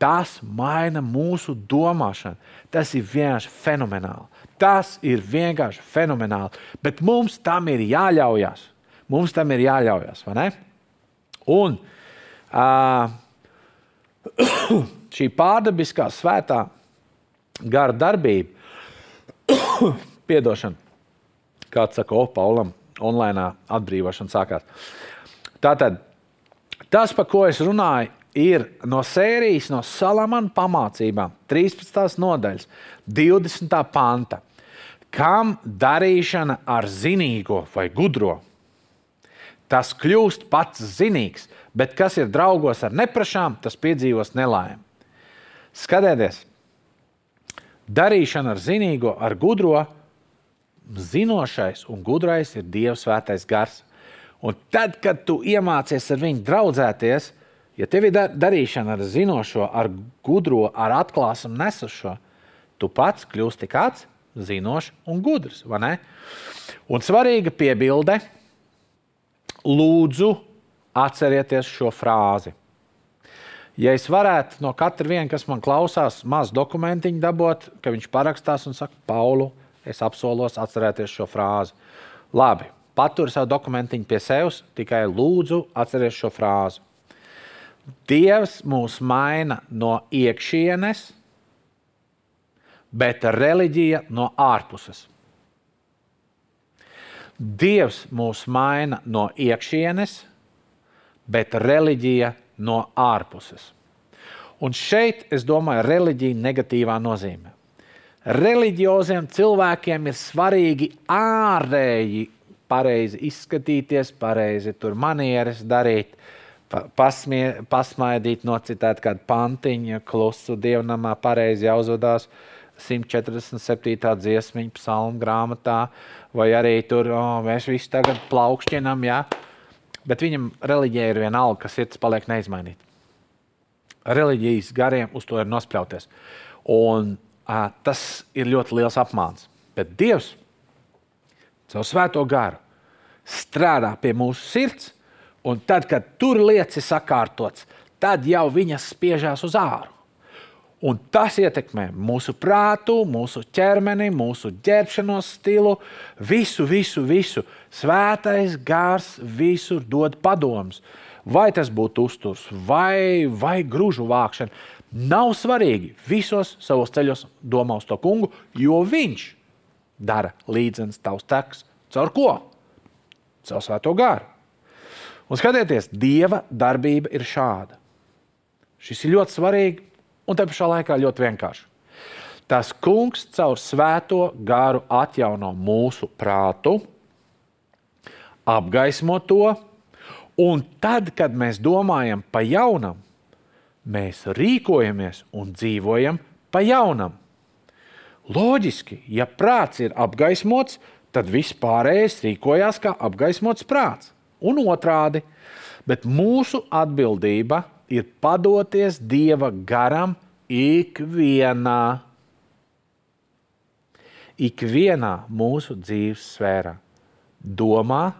tas maina mūsu domāšanu. Tas ir vienkārši fenomenāli. Tas ir vienkārši fenomenāli. Bet mums tam ir jāļaujas. Mums tam ir jāļaujas, vai ne? Un uh, šī pārdabiskā svētā gara darbība, piedošana, kāds saka, oh, Paulam, online atbrīvošana sākās. Tātad tas, par ko es runāju, ir no sērijas, no Salamana pamācībām, 13. nodaļas, 20. panta. Kam darīšana ar zinīgo vai gudro? Tas kļūst pats zinīgs, bet kas ir draugos ar neprašām, tas piedzīvos nelaimi. Skatieties, darīšana ar zinīgo, ar gudro, zinošais un gudrais ir Dieva svētais gars. Un tad, kad tu iemācies ar viņu draudzēties, ja tev ir darīšana ar zinošo, ar gudro, ar atklāsmu nesušo, tu pats kļūsti kāds zinošs un gudrs. Un svarīga piebilde, lūdzu, atcerieties šo frāzi. Ja es varētu no katra viena, kas man klausās, maz dokumentiņu dabūt, ka viņš parakstās un saka, Paulu, es apsolos atcerēties šo frāzi. Labi, patur savu dokumentiņu pie sevis, tikai lūdzu atcerieties šo frāzi. Dievs mūs maina no iekšienes, bet reliģija no ārpuses. Dievs mūs maina no iekšienes, bet reliģija no ārpuses. Un šeit, es domāju, reliģija negatīvā nozīmē. Reliģioziem cilvēkiem ir svarīgi ārēji pareizi izskatīties, pareizi tur manieres darīt, pasmie, pasmaidīt, nocitēt kādu pantiņu, klusu dievnamā, pareizi jāuzvedās 147. dziesmiņa psalmu grāmatā, vai arī tur oh, mēs visi tagad plaukšķinam, jā. Ja? Bet viņam reliģija ir vienalga, ka sirds paliek neizmainīta. Reliģijas gariem uz to ir nospļauties. Un, uh, tas ir ļoti liels apmāns. Bet Dievs caur svēto garu strādā pie mūsu sirds, un tad, kad tur lietas ir sakārtotas, tad jau viņas spiežās uz āru. Un tas ietekmē mūsu prātu, mūsu ķermeni, mūsu ģērbšanos stilu, visu, visu, visu. Svētais gars visur dod padomus. Vai tas būtu uzturs, vai, vai grūžu vākšana. Nav svarīgi. Visos savos ceļos domā uz to kungu, jo viņš dara līdzenas tavs teks. Caur ko? Caur svēto garu. Un skatieties, Dieva darbība ir šāda. Šis ir ļoti svarīgi un te pašā laikā ļoti vienkārši. Tas kungs caur svēto garu atjauno mūsu prātu, apgaismo to, un tad, kad mēs domājam pa jaunam, mēs rīkojamies un dzīvojam pa jaunam. Loģiski, ja prāts ir apgaismots, tad viss pārējais rīkojās kā apgaismots prāts. Un otrādi, bet mūsu atbildība ir padoties Dieva garam ikvienā, ikvienā mūsu dzīves sfērā. Domā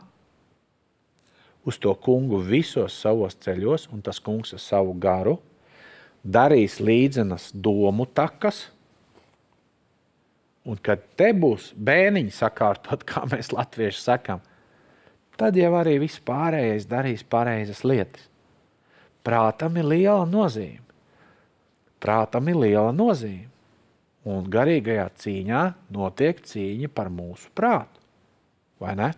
uz to kungu visos savos ceļos, un tas kungs ar savu garu darīs līdzenas domu takas, Un kad te būs bērniņi sakārtot, kā mēs latvieši sakām, tad jau arī viss pārējais darīs pareizas lietas. Prātam ir liela nozīme. Prātam ir liela nozīme. Un garīgajā cīņā notiek cīņa par mūsu prātu. Vai ne?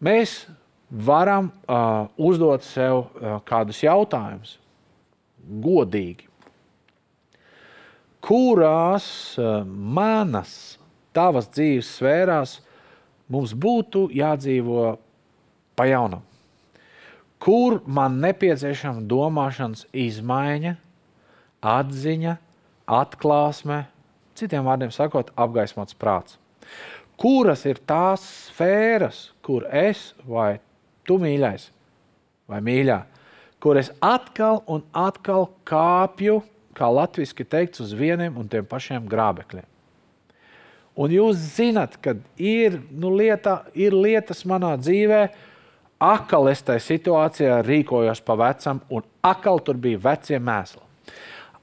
Mēs varam uh, uzdot sev uh, kādus jautājumus godīgi kurās eh, manas, tavas dzīves sfērās mums būtu jādzīvo pa jaunam. Kur man nepieciešama domāšanas izmaiņa, atziņa, atklāsme, citiem vārdiem sakot, apgaismots prāts. Kuras ir tās sfēras, kur es vai tu mīļais vai mīļā, kur es atkal un atkal kāpju kā latviešu teikts, uz vieniem un tiem pašiem grābekļiem. Un jūs zinat, ka ir, nu, lieta, ir lietas manā dzīvē, akal es tajā situācijā rīkojos pa vecam, un akal tur bija vecie mēsli.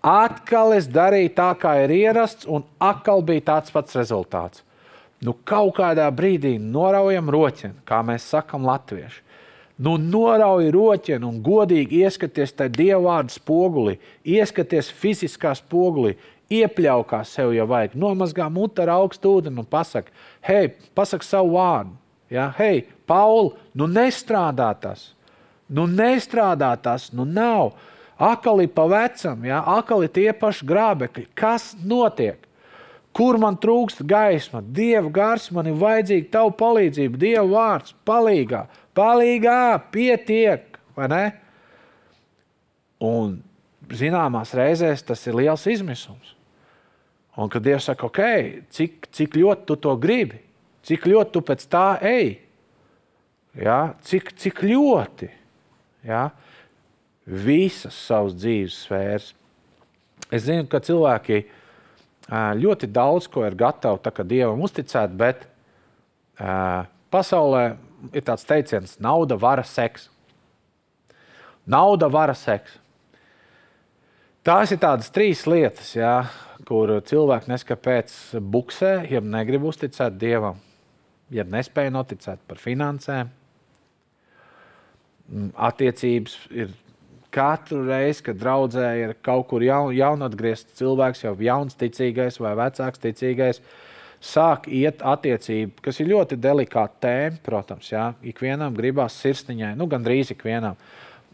Atkal es darīju tā, kā ir ierasts, un atkal bija tāds pats rezultāts. Nu, kaut kādā brīdī noraujam roķeni, kā mēs sakam, latvieši nu, norauj roķinu un godīgi ieskaties tajā dievvvārdu spogulī, ieskaties fiziskā spogulī, iepļaukā sev, ja vajag, nomazgā mutu ar augstu ūdeni un pasaka, hei, pasaka savu vārdu. Ja? Hei, Pauli, nu nestrādā tas, nu nestrādā tas, nu nav. Akali pa vecam, ja? akali tie paši grābekļi. Kas notiek? Kur man trūkst gaisma? Dieva gars, man ir vajadzīga tava palīdzība, Dieva vārds, palīgā, palīgā, pietiek, vai ne? Un zināmās reizēs tas ir liels izmisums. Un kad Dievs saka, ok, cik, cik ļoti tu to gribi, cik ļoti tu pēc tā ej, ja? cik, cik ļoti ja? visas savas dzīves sfēras. Es zinu, ka cilvēki ļoti daudz ko ir gatavi Dievam uzticēt, bet uh, pasaulē ir tāds teiciens, nauda, vara, seks. Nauda, vara, seks. Tās ir tādas trīs lietas, jā, kur cilvēki neskapēc buksē, ja negrib uzticēt dievam, ja nespēja noticēt par finansēm. Mm, attiecības ir katru reizi, kad draudzē ir kaut kur jaun, jaun atgriezts cilvēks, jau jauns ticīgais vai vecāks ticīgais, uh, sāk iet attiecība, kas ir ļoti delikāta tēma, protams. Jā. Ikvienam gribās sirsniņai, nu gandrīz ikvienam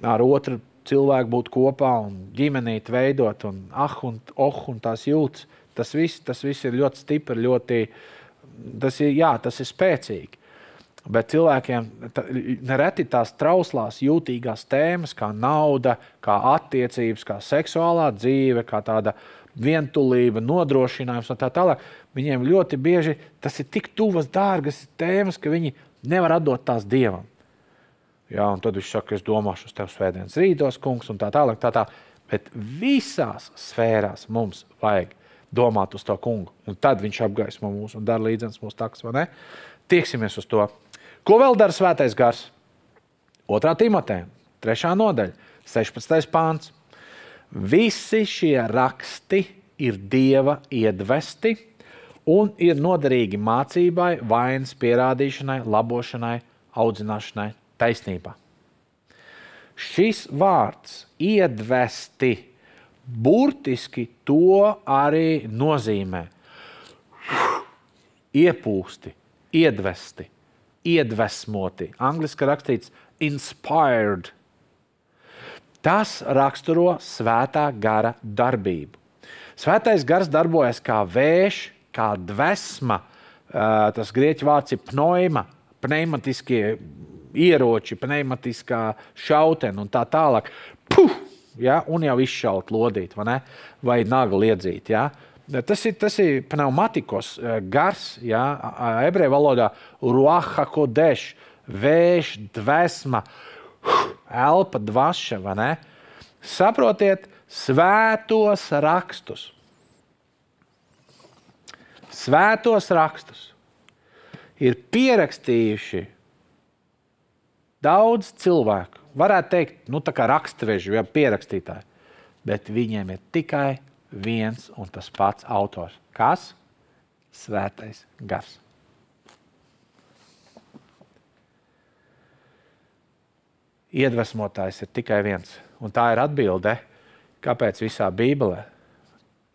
ar otru cilvēku būt kopā un ģimenīt veidot, un ah, un oh, un tās jūtas. Tas viss, tas viss ir ļoti stipri, ļoti, tas ir, jā, tas ir spēcīgi. Bet cilvēkiem nereti tās trauslās, jūtīgās tēmas, kā nauda, kā attiecības, kā seksuālā dzīve, kā tāda vientulība, nodrošinājums un tā tālāk. Viņiem ļoti bieži tas ir tik tuvas, dārgas tēmas, ka viņi nevar atdot tās dievam. Jā, un tad viņš saka, es domāšu uz tevi svētdienas rītos, kungs, un tā tālāk. Tā tā. Bet visās sfērās mums vajag domāt uz to kungu. Un tad viņš apgaismo mūsu un dara līdzenas mūsu taks, vai ne? Tieksimies uz to. Ko vēl dara svētais gars? Otrā Timotē, trešā nodaļa, 16. pāns. Visi šie raksti ir dieva iedvesti un ir noderīgi mācībai, vainas pierādīšanai, labošanai, audzināšanai, taisnībā. Šis vārds iedvesti burtiski to arī nozīmē. iepūsti, iedvesti, iedvesmoti. Angliski rakstīts inspired. Tas raksturo svētā gara darbību. Svētais gars darbojas kā vējš, kā dvēsma. Tas grieķu vārds ir pneima, pneimatiskie ieroči, pneimatiskā šautene un tā tālāk. Puh! Ja, un jau izšaut lodīt, vai, vai nagu liedzīt. Ja. Tas ir, tas ir pneumatikos gars, ja, ebreju valodā ruaha kodeš, vējš, dvēsma, elpa, dvaša. Saprotiet, svētos rakstus. Svētos rakstus ir pierakstījuši daudz cilvēku. Varētu teikt, nu, tā kā rakstveži vai pierakstītāji, bet viņiem ir tikai viens un tas pats autors. Kas? Svētais gars. Iedvesmotājs ir tikai viens, un tā ir atbilde, kāpēc visā Bībelē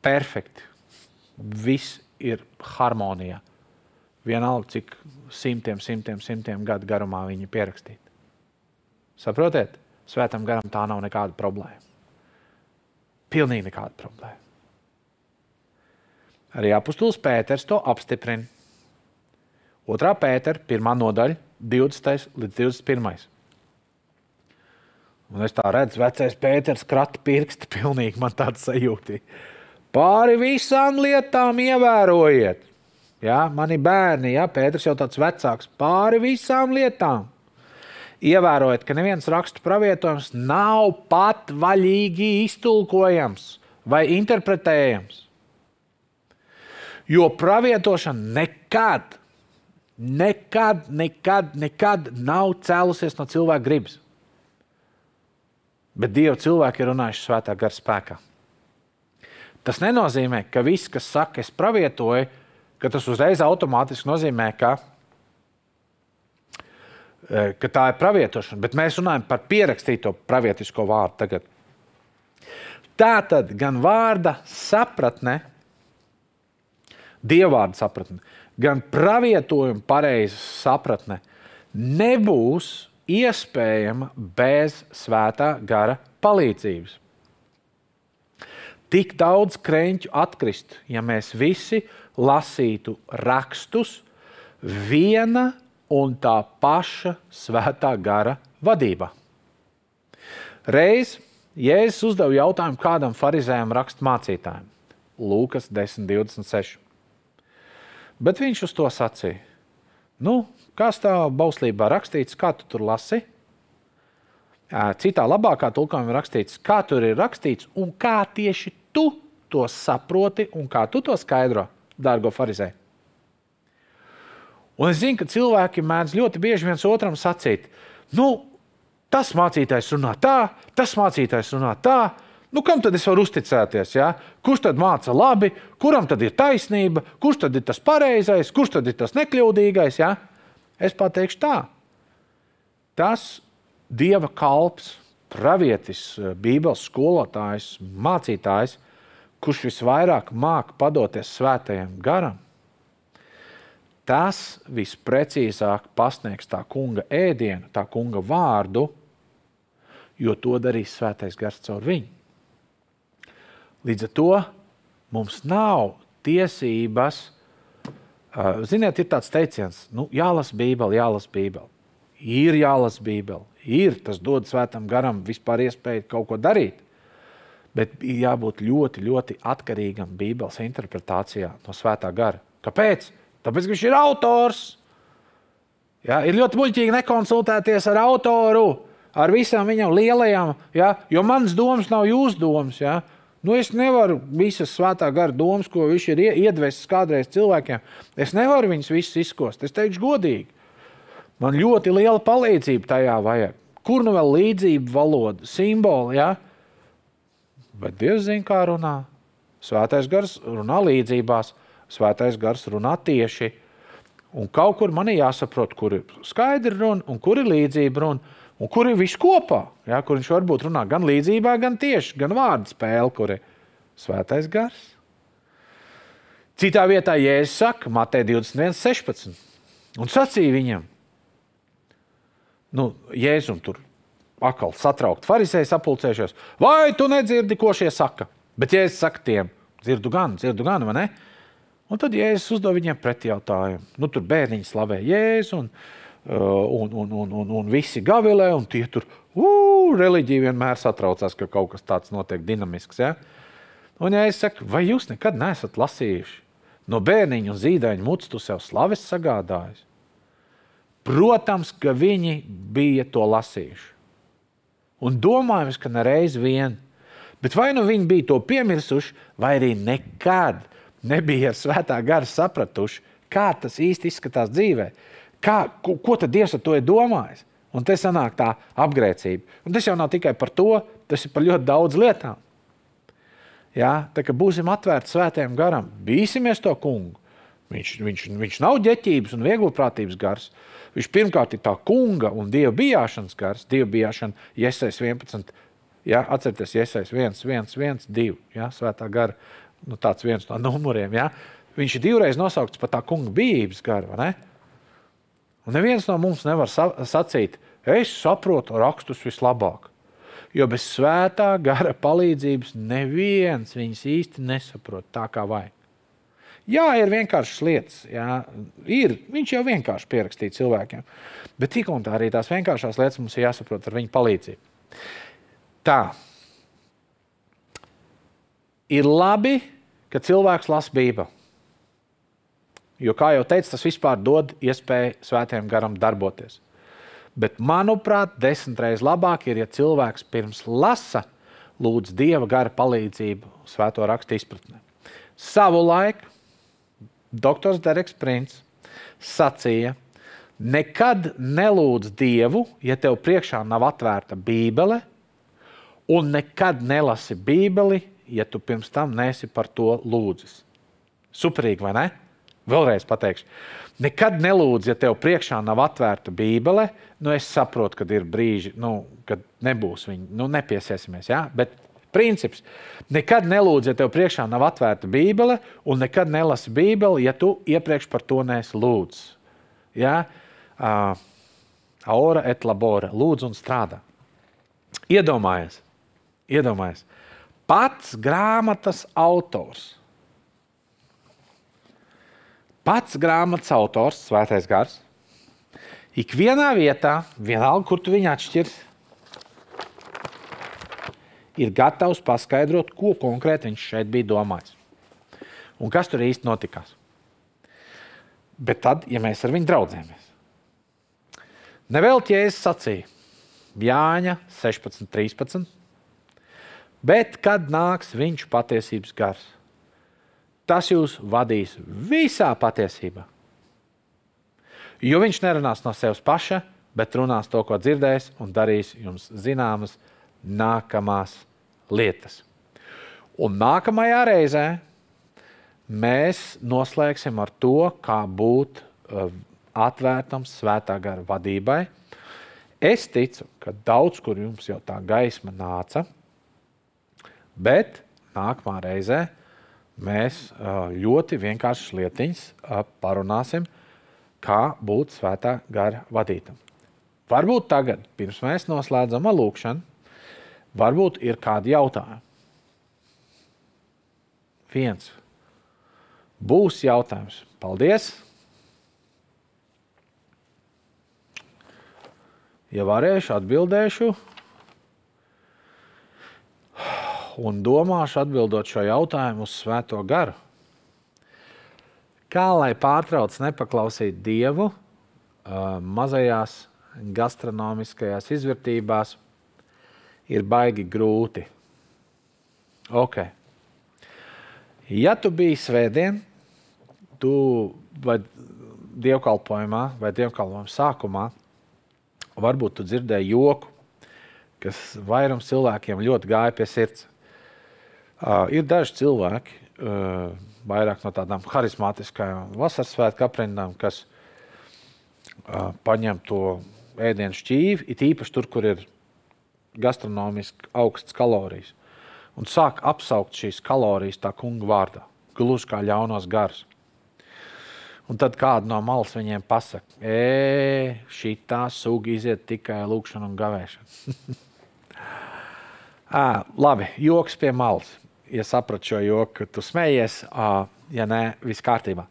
perfekti viss ir harmonijā. Vienalga, cik simtiem, simtiem, simtiem gadu garumā viņi ir pierakstīti. Saprotiet, svētam garam tā nav nekāda problēma. Pilnīgi nekāda problēma. Arī apustulis Pēters to apstiprina. Otrā pētera, pirmā nodaļa, 20. līdz 21. Un es tā redzu, vecais Pēters krata pirksti, pilnīgi man tāds sajūta. Pāri visām lietām ievērojiet. Ja, mani bērni, ja, Pēters jau tāds vecāks, pāri visām lietām. Ievērojiet, ka neviens rakstu pravietojums nav pat vaļīgi iztulkojams vai interpretējams. Jo pravietošana nekad, nekad, nekad, nekad nav cēlusies no cilvēka gribas. Bet Dieva cilvēki ir runājuši svētā gara spēkā. Tas nenozīmē, ka viss, kas saka, es pravietoju, ka tas uzreiz automātiski nozīmē, ka, e, ka tā ir pravietošana. Bet mēs runājam par pierakstīto pravietisko vārdu tagad. Tā tad gan vārda sapratne, dievvvārdu sapratne, gan pravietojuma pareiza sapratne nebūs iespējama bez svētā gara palīdzības. Tik daudz krēķu atkrist, ja mēs visi lasītu rakstus viena un tā paša svētā gara vadībā. Reiz Jēzus uzdeva jautājumu kādam farizējam rakstmācītājam, Lūkas 10, 26. Bet viņš uz to sacīja: Nu, kas tā bauslībā rakstīts, kā tu tur lasi? Citā labākā tulkojumā rakstīts, kā tur ir rakstīts un kā tieši tu to saproti un kā tu to skaidro, dārgo farizē. Un es zinu, ka cilvēki mēdz ļoti bieži viens otram sacīt, nu, tas mācītājs runā tā, tas mācītājs runā tā, Nu, kam tad es varu uzticēties? Ja? Kurš tad māca labi, kuram tad ir taisnība, kurš tad ir tas pareizais, kurš tad ir tas nekļūdīgais? Ja? Es pateikšu tā. Tas dieva kalps, pravietis, bībeles skolotājs, mācītājs, kurš visvairāk māca padoties svētajam garam, tas visprecīzāk pasniegs tā kunga ēdienu, tā kunga vārdu, jo to darīs svētais gars caur viņu. Līdz ar to mums nav tiesības. Ziniet, ir tāds teiciens, nu, jālasa Bībele, jālasa Bībele. Ir jālasa Bībele, ir tas dod svētam garam vispār iespēju kaut ko darīt. Bet jābūt ļoti, ļoti atkarīgam Bībeles interpretācijā no svētā gara. Kāpēc? Tāpēc, ka viņš ir autors. Ja, ir ļoti muļķīgi nekonsultēties ar autoru, ar visām viņam lielajām, ja, jo manas domas nav jūsu domas. Ja. Nu, es nevaru visas svētā gara domas, ko viņš ir iedvesis kādreiz cilvēkiem, es nevaru viņus visus izkost. Es teikšu, godīgi. Man ļoti liela palīdzība tajā vajag. Kur nu vēl līdzība valoda, simboli? Ja? Bet Dievs zina, kā runā. Svētais gars runā līdzībās, svētais gars runā tieši. Un kaut kur man ir jāsaprot, kur ir skaidra runa un kur ir līdzība runa. Un kur ir viss kopā? Ja, kur viņš varbūt runā gan līdzībā, gan tieši, gan vārdu spēle, kur ir svētais gars. Citā vietā Jēzus saka, Matei 21, 16. Un sacīja viņam, nu, Jēzum tur atkal satraukt, farizēji sapulcējušies, vai tu nedzirdi, ko šie saka? Bet Jēzus saka tiem, dzirdu gan, dzirdu gan, vai ne? Un tad Jēzus uzdod viņiem pretjautājumu. Nu, tur bērniņi slavē Jēzu, un, un, un, un, un, un visi gavilē, un tie tur uh, reliģija vienmēr satraucās, ka kaut kas tāds notiek dinamisks. Ja? Un Jēzus saka, vai jūs nekad neesat lasījuši? no bērniņa un zīdaiņa mutes tu sev slaves sagādājis. Protams, ka viņi bija to lasījuši. Un domājams, ka nereiz vien. Bet vai nu viņi bija to piemirsuši, vai arī nekad nebija ar svētā gara sapratuši, kā tas īsti izskatās dzīvē. Kā, ko, ko tad Dievs ar to ir domājis? Un te sanāk tā apgrēcība. Un tas jau nav tikai par to, tas ir par ļoti daudz lietām. Ja? Tā kā būsim atvērti svētajam garam, bīsimies to kungu. Viņš, viņš, viņš nav ģeķības un vieglprātības gars. Viņš pirmkārt ir tā kunga un dieva bijāšanas gars, dieva bijāšana, iesaistīt 11. Ja, atcerieties, iesaistīt 1, 1, 1, 2. Ja, svētā gara, nu, tāds viens no numuriem. Ja. Viņš ir divreiz nosaukts par tā kunga bijības garu. Un neviens no mums nevar sacīt, es saprotu rakstus vislabāk. Jo bez svētā gara palīdzības neviens viņus īsti nesaprot tā, kā vajag. Jā, ir vienkāršas lietas. Jā, ir, viņš jau vienkārši pierakstīja cilvēkiem. Bet tik un tā arī tās vienkāršās lietas mums ir jāsaprot ar viņa palīdzību. Tā. Ir labi, ka cilvēks lasa Bībeli. Jo, kā jau teicu, tas vispār dod iespēju svētajam garam darboties. Bet, manuprāt, desmit reizes labāk ir, ja cilvēks pirms lasa, lūdz dieva gara palīdzību svēto rakstu izpratnē. Savu laiku doktors Dereks Princis sacīja, nekad nelūdz dievu, ja tev priekšā nav atvērta Bībele, un nekad nelasi Bībeli, ja tu pirms tam nesi par to lūdzis. Superīgi, vai ne? Vēlreiz pateikšu. Nekad nelūdz, ja tev priekšā nav atvērta Bībele. Nu, es saprotu, ka ir brīži, nu, kad nebūs viņa, nu, nepiesiesimies. Ja? Bet princips - nekad nelūdz, ja tev priekšā nav atvērta Bībele, un nekad nelasi Bībeli, ja tu iepriekš par to neesi lūdzis. Ja? Uh, aura et labora, lūdz un strādā. Iedomājies, iedomājies. Pats grāmatas autors pats grāmatas autors, Svētais Gars, ikvienā vietā, vienalga, kur tu viņu atšķirs, ir gatavs paskaidrot, ko konkrēti viņš šeit bija domājis. Un kas tur īsti notikās. Bet tad, ja mēs ar viņu draudzējamies, nevēl ķēzes sacīja Jāņa 16, 13, bet kad nāks viņš patiesības gars, tas jūs vadīs visā patiesībā. Jo viņš nerunās no sevis paša, bet runās to, ko dzirdējis, un darīs jums zināmas nākamās lietas. Un nākamajā reizē mēs noslēgsim ar to, kā būt uh, atvērtam svētā gara vadībai. Es ticu, ka daudz kur jums jau tā gaisma nāca, bet nākamā reizē mēs ļoti vienkāršas lietiņas parunāsim, kā būt svētā gara vadītam. Varbūt tagad, pirms mēs noslēdzam lūkšanu, varbūt ir kādi jautājumi. Viens. Būs jautājums. Paldies! Ja varēšu, atbildēšu un domāšu atbildot šo jautājumu uz Svēto garu. Kā lai pārtrauc nepaklausīt Dievu uh, mazajās gastronomiskajās izvērtībās, ir baigi grūti. Okay. Ja tu biji svētdien, tu vai dievkalpojumā vai dievkalpojuma sākumā, varbūt tu dzirdēji joku, kas vairums cilvēkiem ļoti gāja pie sirds. Uh, ir daži cilvēki, uh, vairāk no tādām harizmātiskām vasaras svētku aprindām, kas uh, paņem to ēdienu šķīvi, it īpaši tur, kur ir gastronomiski augsts kalorijas, un sāk apsaukt šīs kalorijas tā kunga vārdā. gluži kā ļaunos garus. Un tad kāda no malas viņiem pasakā, e, šī tā suga iziet tikai lūkšana un gavēšana. à, labi, joks pie malas. Ja sapratu šo joku, tu smējies, ja nē, viss kārtībā.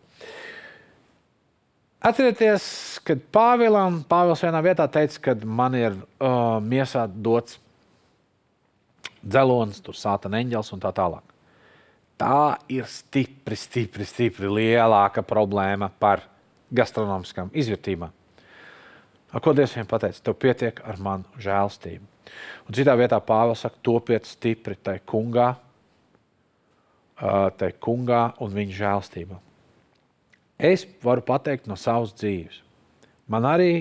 Atcerieties, kad Pāvēlam, Pāvils vienā vietā teica, ka man ir uh, miesā dots dzelonis, tur sāta eņģels un tā tālāk. Tā ir stipri, stipri, stipri lielāka problēma par gastronomiskām izvērtībām. Ko Dievs viņam pateica? Tev pietiek ar manu žēlstību. Un citā vietā Pāvils saka, topiet stipri tai kungā, tai kungā un viņa žēlstībā. Es varu pateikt no savas dzīves. Man arī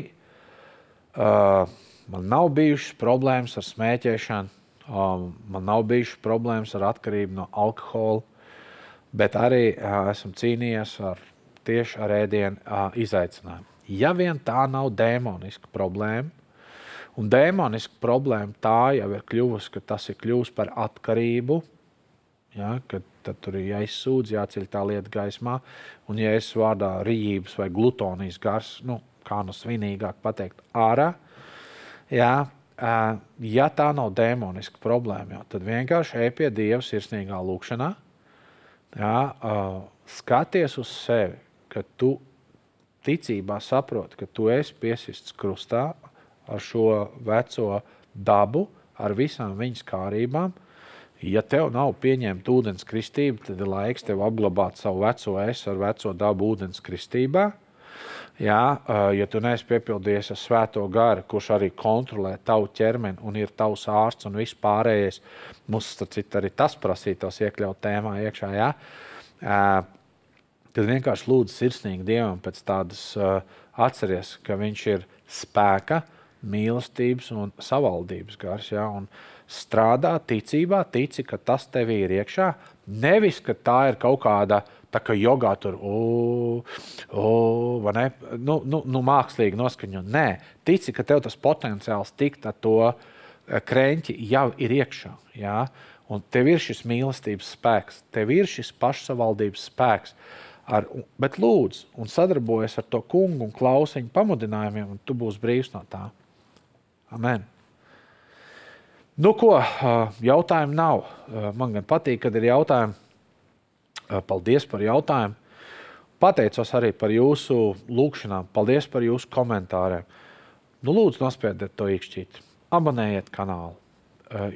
uh, man nav bijušas problēmas ar smēķēšanu, Um, man nav bijušas problēmas ar atkarību no alkohola, bet arī uh, esmu cīnījies ar tieši ar ēdienu uh, izaicinājumu. Ja vien tā nav demoniska problēma, un demoniska problēma tā jau ir kļuvusi, ka tas ir kļuvis par atkarību, ja, kad tur ir jāizsūdz, jāceļ tā lieta gaismā, un ja es vārdā rījības vai glutonijas gars, nu, kā nu svinīgāk pateikt, ārā, jā, ja tā nav demoniska problēma, jau, tad vienkārši ej pie Dieva sirsnīgā lūkšanā, jā, skaties uz sevi, ka tu ticībā saproti, ka tu esi piesists krustā ar šo veco dabu, ar visām viņas kārībām. Ja tev nav pieņemta ūdens kristība, tad ir laiks tev apglabāt savu veco es ar veco dabu ūdens kristībā Jā, ja tu neesi piepildījies ar svēto garu, kurš arī kontrolē tavu ķermeni un ir tavs ārsts un viss pārējais, mums citu, arī tas prasītos iekļaut tēmā iekšā. Jā. Tad vienkārši lūdzu sirsnīgi Dievam pēc tādas atceries, ka Viņš ir spēka, mīlestības un savaldības gars. Ja? Un strādā ticībā, tici, ka tas tev ir iekšā. Nevis, ka tā ir kaut kāda Tā kā jogā tur ir ne, nu, nu, nu, mākslīgi noskaņot. Nē, tici, ka tev tas potenciāls tikt ar to eh, krēķi jau ir iekšā. Jā? Un tev ir šis mīlestības spēks, tev ir šis pašsavaldības spēks. Ar, bet lūdzu, un sadarbojies ar to kungu un klausiņu pamudinājumiem, un tu būsi brīvs no tā. Amen. Nu, ko, jautājumu nav. Man gan patīk, kad ir jautājumi. Paldies par jautājumu. Pateicos arī par jūsu lūgšanām, paldies par jūsu komentāriem. Nu, lūdzu, nospiediet to īkšķīt, abonējiet kanālu,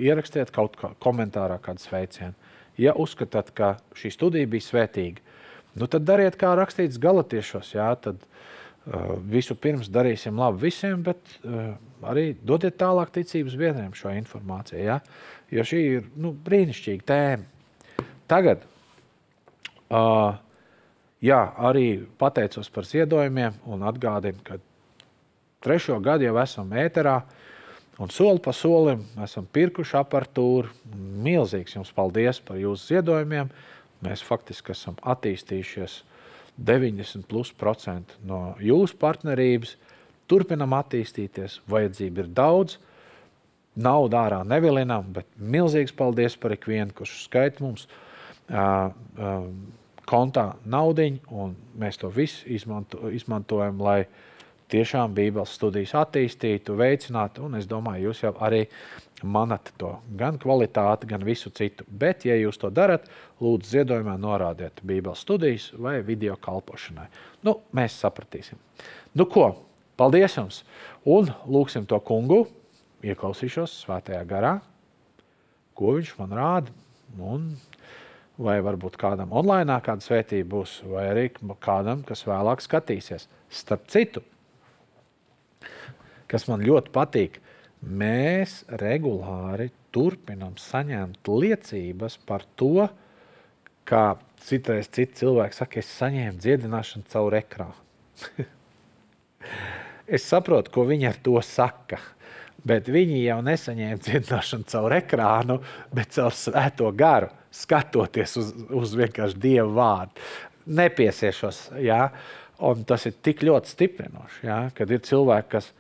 ierakstiet kaut kā komentārā kādu sveicienu. Ja uzskatāt, ka šī studija bija svētīga, nu tad dariet, kā rakstīts galatiešos. Jā, tad visu pirms darīsim labu visiem, bet uh, arī dodiet tālāk ticības biedriem šo informāciju. Jā, jo šī ir nu, brīnišķīga tēma. Tagad Uh, jā, arī pateicos par ziedojumiem un atgādinu, ka trešo gadu jau esam ēterā. Un soli pa solim esam pirkuši aparatūru. Milzīgs jums paldies par jūsu ziedojumiem. Mēs faktiski esam attīstījušies 90% no jūsu partnerības. Turpinam attīstīties. Vajadzība ir daudz. Naudu ārā nevilinām, bet milzīgs paldies par ikvienu, kurš skaita mums. Uh, uh, kontā naudiņu, mēs to visu izmanto, izmantojam, lai tiešām Bībeles studijas attīstītu, veicinātu, un es domāju, jūs jau arī manat to gan kvalitāti, gan visu citu. Bet, ja jūs to darat, lūdzu ziedojumā norādiet Bībeles studijas vai video kalpošanai. Nu, mēs sapratīsim. Nu ko, paldies jums! Un lūksim to kungu, ieklausīšos svētajā garā, ko viņš man rāda. Un vai varbūt kādam online kāda svētība būs, vai arī kādam, kas vēlāk skatīsies. Starp citu, kas man ļoti patīk, mēs regulāri turpinām saņemt liecības par to, kā citreiz citi cilvēki saka, es saņēmu dziedināšanu caur ekrānu. es saprotu, ko viņi ar to saka. Bet viņi jau nesaņēma dziedināšanu caur ekrānu, bet caur svēto garu skatoties uz, uz vienkārši Dieva vārdu. Nepieciešos, jā, un tas ir tik ļoti stiprinoši, jā, kad ir cilvēki, kas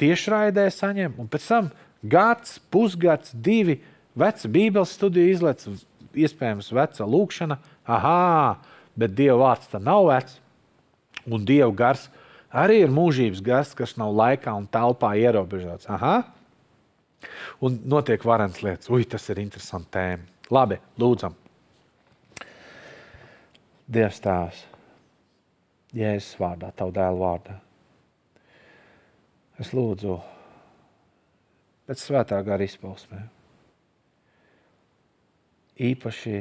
tiešraidē saņem, un pēc tam gads, pusgads, divi veca Bībeles studiju izlaiž, iespējams, veca lūkšana Aha, bet Dieva vārds tam nav vecs. Un Dieva gars arī ir mūžības gars, kas nav laikā un telpā ierobežots. Aha. Un notiek varens lietas. Ui, tas ir interesants tēma. Labi, lūdzam. Dievs tēvs, Jēzus vārdā, tavu dēlu vārdā. Es lūdzu pēc svētā gara izpausmē. Īpaši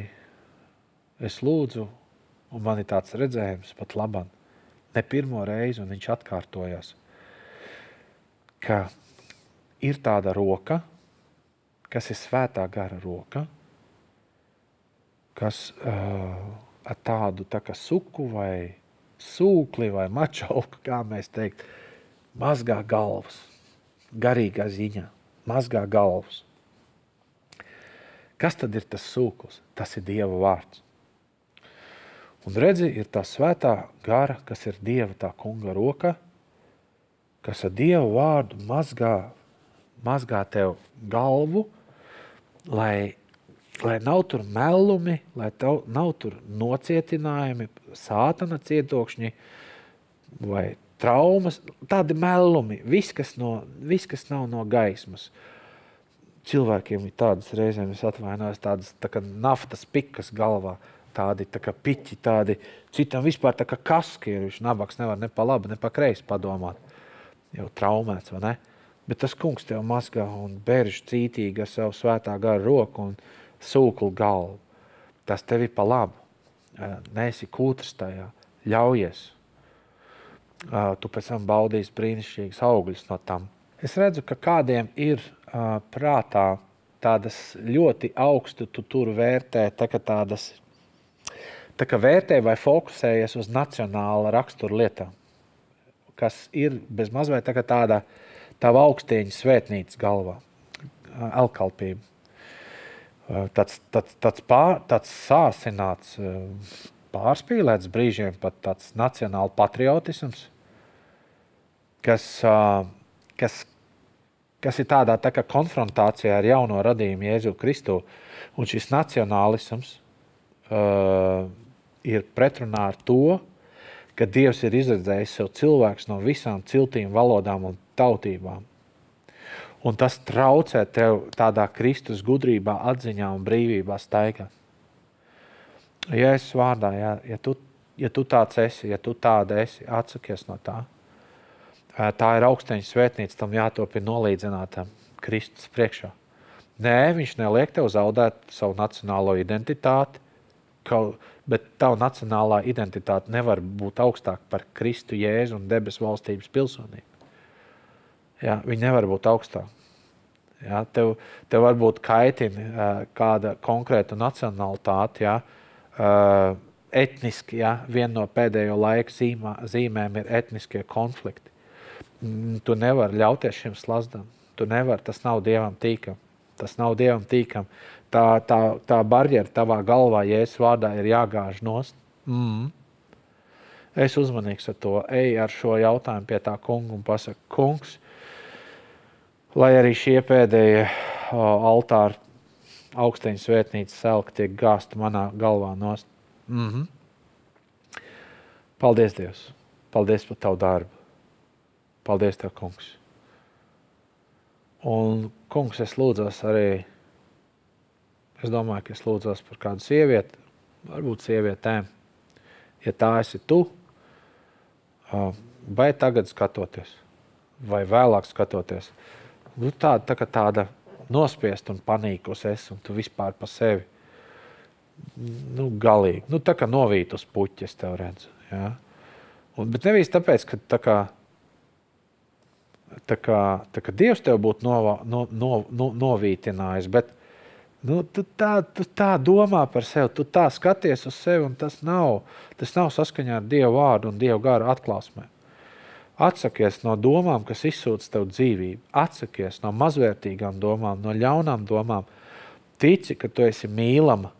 es lūdzu, un man ir tāds redzējums pat labam, ne pirmo reizi, un viņš atkārtojas, ka ir tāda roka, kas ir svētā gara roka, kas uh, ar tādu tā suku vai sūkli vai mačauku, kā mēs teiktu, mazgā galvas, garīgā ziņā, mazgā galvas. Kas tad ir tas sūklis? Tas ir Dieva vārds. Un redzi, ir tā svētā gara, kas ir Dieva tā kunga roka, kas ar Dieva vārdu mazgā, mazgā tev galvu, lai, lai nav tur melumi, lai tev nav tur nocietinājumi, sātana cietokšņi vai traumas, tādi melumi, viss, kas, no, viss, kas nav no gaismas. Cilvēkiem ir tādas reizēm, es atvainojos, tādas tā kā naftas pikas galvā, tādi tā kā piķi, tādi citam vispār tā kā kaski ir, viņš nabaks nevar ne pa labi, ne pa kreisi padomāt. Jau traumēts, vai ne? Bet tas kungs tev mazgā un bērž cītīgi ar savu svētā gara roku un sūklu galvu. Tas tev ir pa labu. Nesi kūtrs tajā. Ļaujies tu pēc tam baudīsi brīnišķīgus augļus no tam. Es redzu, ka kādiem ir uh, prātā tādas ļoti augstu tu tur vērtē, tā kā tādas, tā kā vērtē vai fokusējies uz nacionāla rakstura lietām, kas ir bez mazliet tā tāda tava augstieņa svētnīca galvā, elkalpība. Tāds, tāds, tāds, pār, tāds sāsināts, pārspīlēts brīžiem pat tāds nacionāls patriotisms, kas, kas, kas ir tādā tā konfrontācijā ar jauno radījumu Jēzu Kristu. Un šis nacionālisms uh, ir pretrunā ar to, ka Dievs ir izredzējis sev cilvēks no visām ciltīm, valodām un tautībām. Un tas traucē tev tādā Kristus gudrībā, atziņā un brīvībā staigāt. Jēzus vārdā, ja, ja, tu, ja tu tāds esi, ja tu tāda esi, atsakies no tā. Tā ir augsteņa svētnīca, tam jātop ir nolīdzinātam Kristus priekšā. Nē, viņš neliek tev zaudēt savu nacionālo identitāti, kaut, bet tava nacionālā identitāte nevar būt augstāka par Kristu Jēzu un debesu valstības pilsonību. Jā, viņi nevar būt augstāki. Jā, tev, tev varbūt kaitina kāda konkrēta nacionālitāte, jā, uh, etniski, ja, viena no pēdējo laiku zīmā, zīmēm ir etniskie konflikti. Mm, tu nevari ļauties šim slazdam. Tu nevari, tas nav dievam tīkam. Tas nav dievam tīkam. Tā, tā, tā barjera tavā galvā, ja es vārdā ir jāgāž nost. Mm. Es uzmanīgs ar to. Ej ar šo jautājumu pie tā kunga un pasaka, kungs, lai arī šie pēdējie altāri augsteņa svētnīca selka tiek gāsta manā galvā nost. Mm -hmm. Paldies, Dievs! Paldies par tavu darbu! Paldies, Tev, kungs! Un, kungs, es lūdzos arī, es domāju, ka es lūdzos par kādu sievieti, varbūt sievietēm. Ja tā esi tu, vai tagad skatoties, vai vēlāk skatoties, nu, tāda, tā, tāda nospiest un panīkos es, un tu vispār pa sevi. Nu, galīgi. Nu, tā kā novīt uz puķi, es tev redzu. Ja? Un, bet nevis tāpēc, ka tā kā, tā kā, tā kā Dievs tev būtu nova, no, no, no, novītinājis, bet nu, tu, tā, tu tā domā par sevi, tu tā skaties uz sevi, un tas nav, tas nav saskaņā ar Dieva vārdu un Dieva garu atklāsmēm. Atsakies no domām, kas izsūta tev dzīvību. Atsakies no mazvērtīgām domām, no ļaunām domām. Tici, ka tu esi mīlama,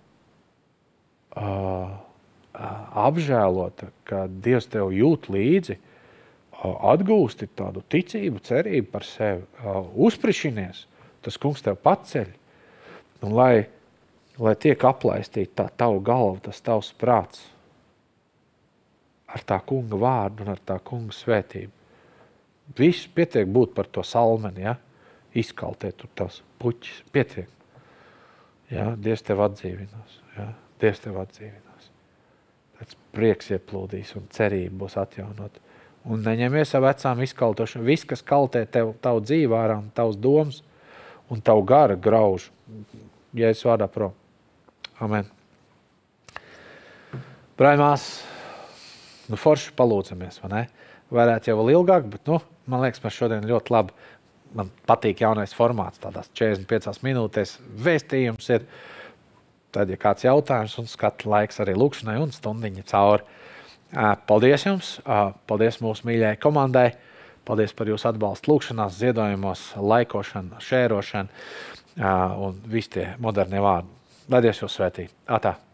uh, apžēlota, ka Dievs tev jūt līdzi, uh, atgūsti tādu ticību, cerību par sevi, uh, uzprišinies. Tas kungs tev paceļ. Un lai, lai tiek aplaistīta tā tava galva, tas tavs prāts ar tā kunga vārdu un ar tā kunga svētību. Viss pietiek būt par to salmeni, ja? izkaltēt tur tās puķis, pietiek. Ja? Dievs tev atdzīvinās, ja? Dievs tev atdzīvinās. Tāds prieks ieplūdīs un cerība būs atjaunot. Un neņemies ar vecām izkaltošanu. Viss, kas kaltē tev, tavu dzīvē ārā un tavs domas un tavu gara grauž, ja es vārdā prom. Amen. Braimās, nu forši palūdzamies, vai ne? Varētu jau vēl ilgāk, bet, nu, man liekas, mēs šodien ļoti labi, man patīk jaunais formāts, tādās 45 minūtēs vēstījums ir, tad, ja kāds jautājums un skatu laiks arī lūkšanai un stundiņa cauri. Paldies jums, paldies mūsu mīļajai komandai, paldies par jūsu atbalstu lūkšanās, ziedojumos, laikošanu, šērošanu un visi tie modernie vārdi. Lai Dievs jūs svētī. Atā!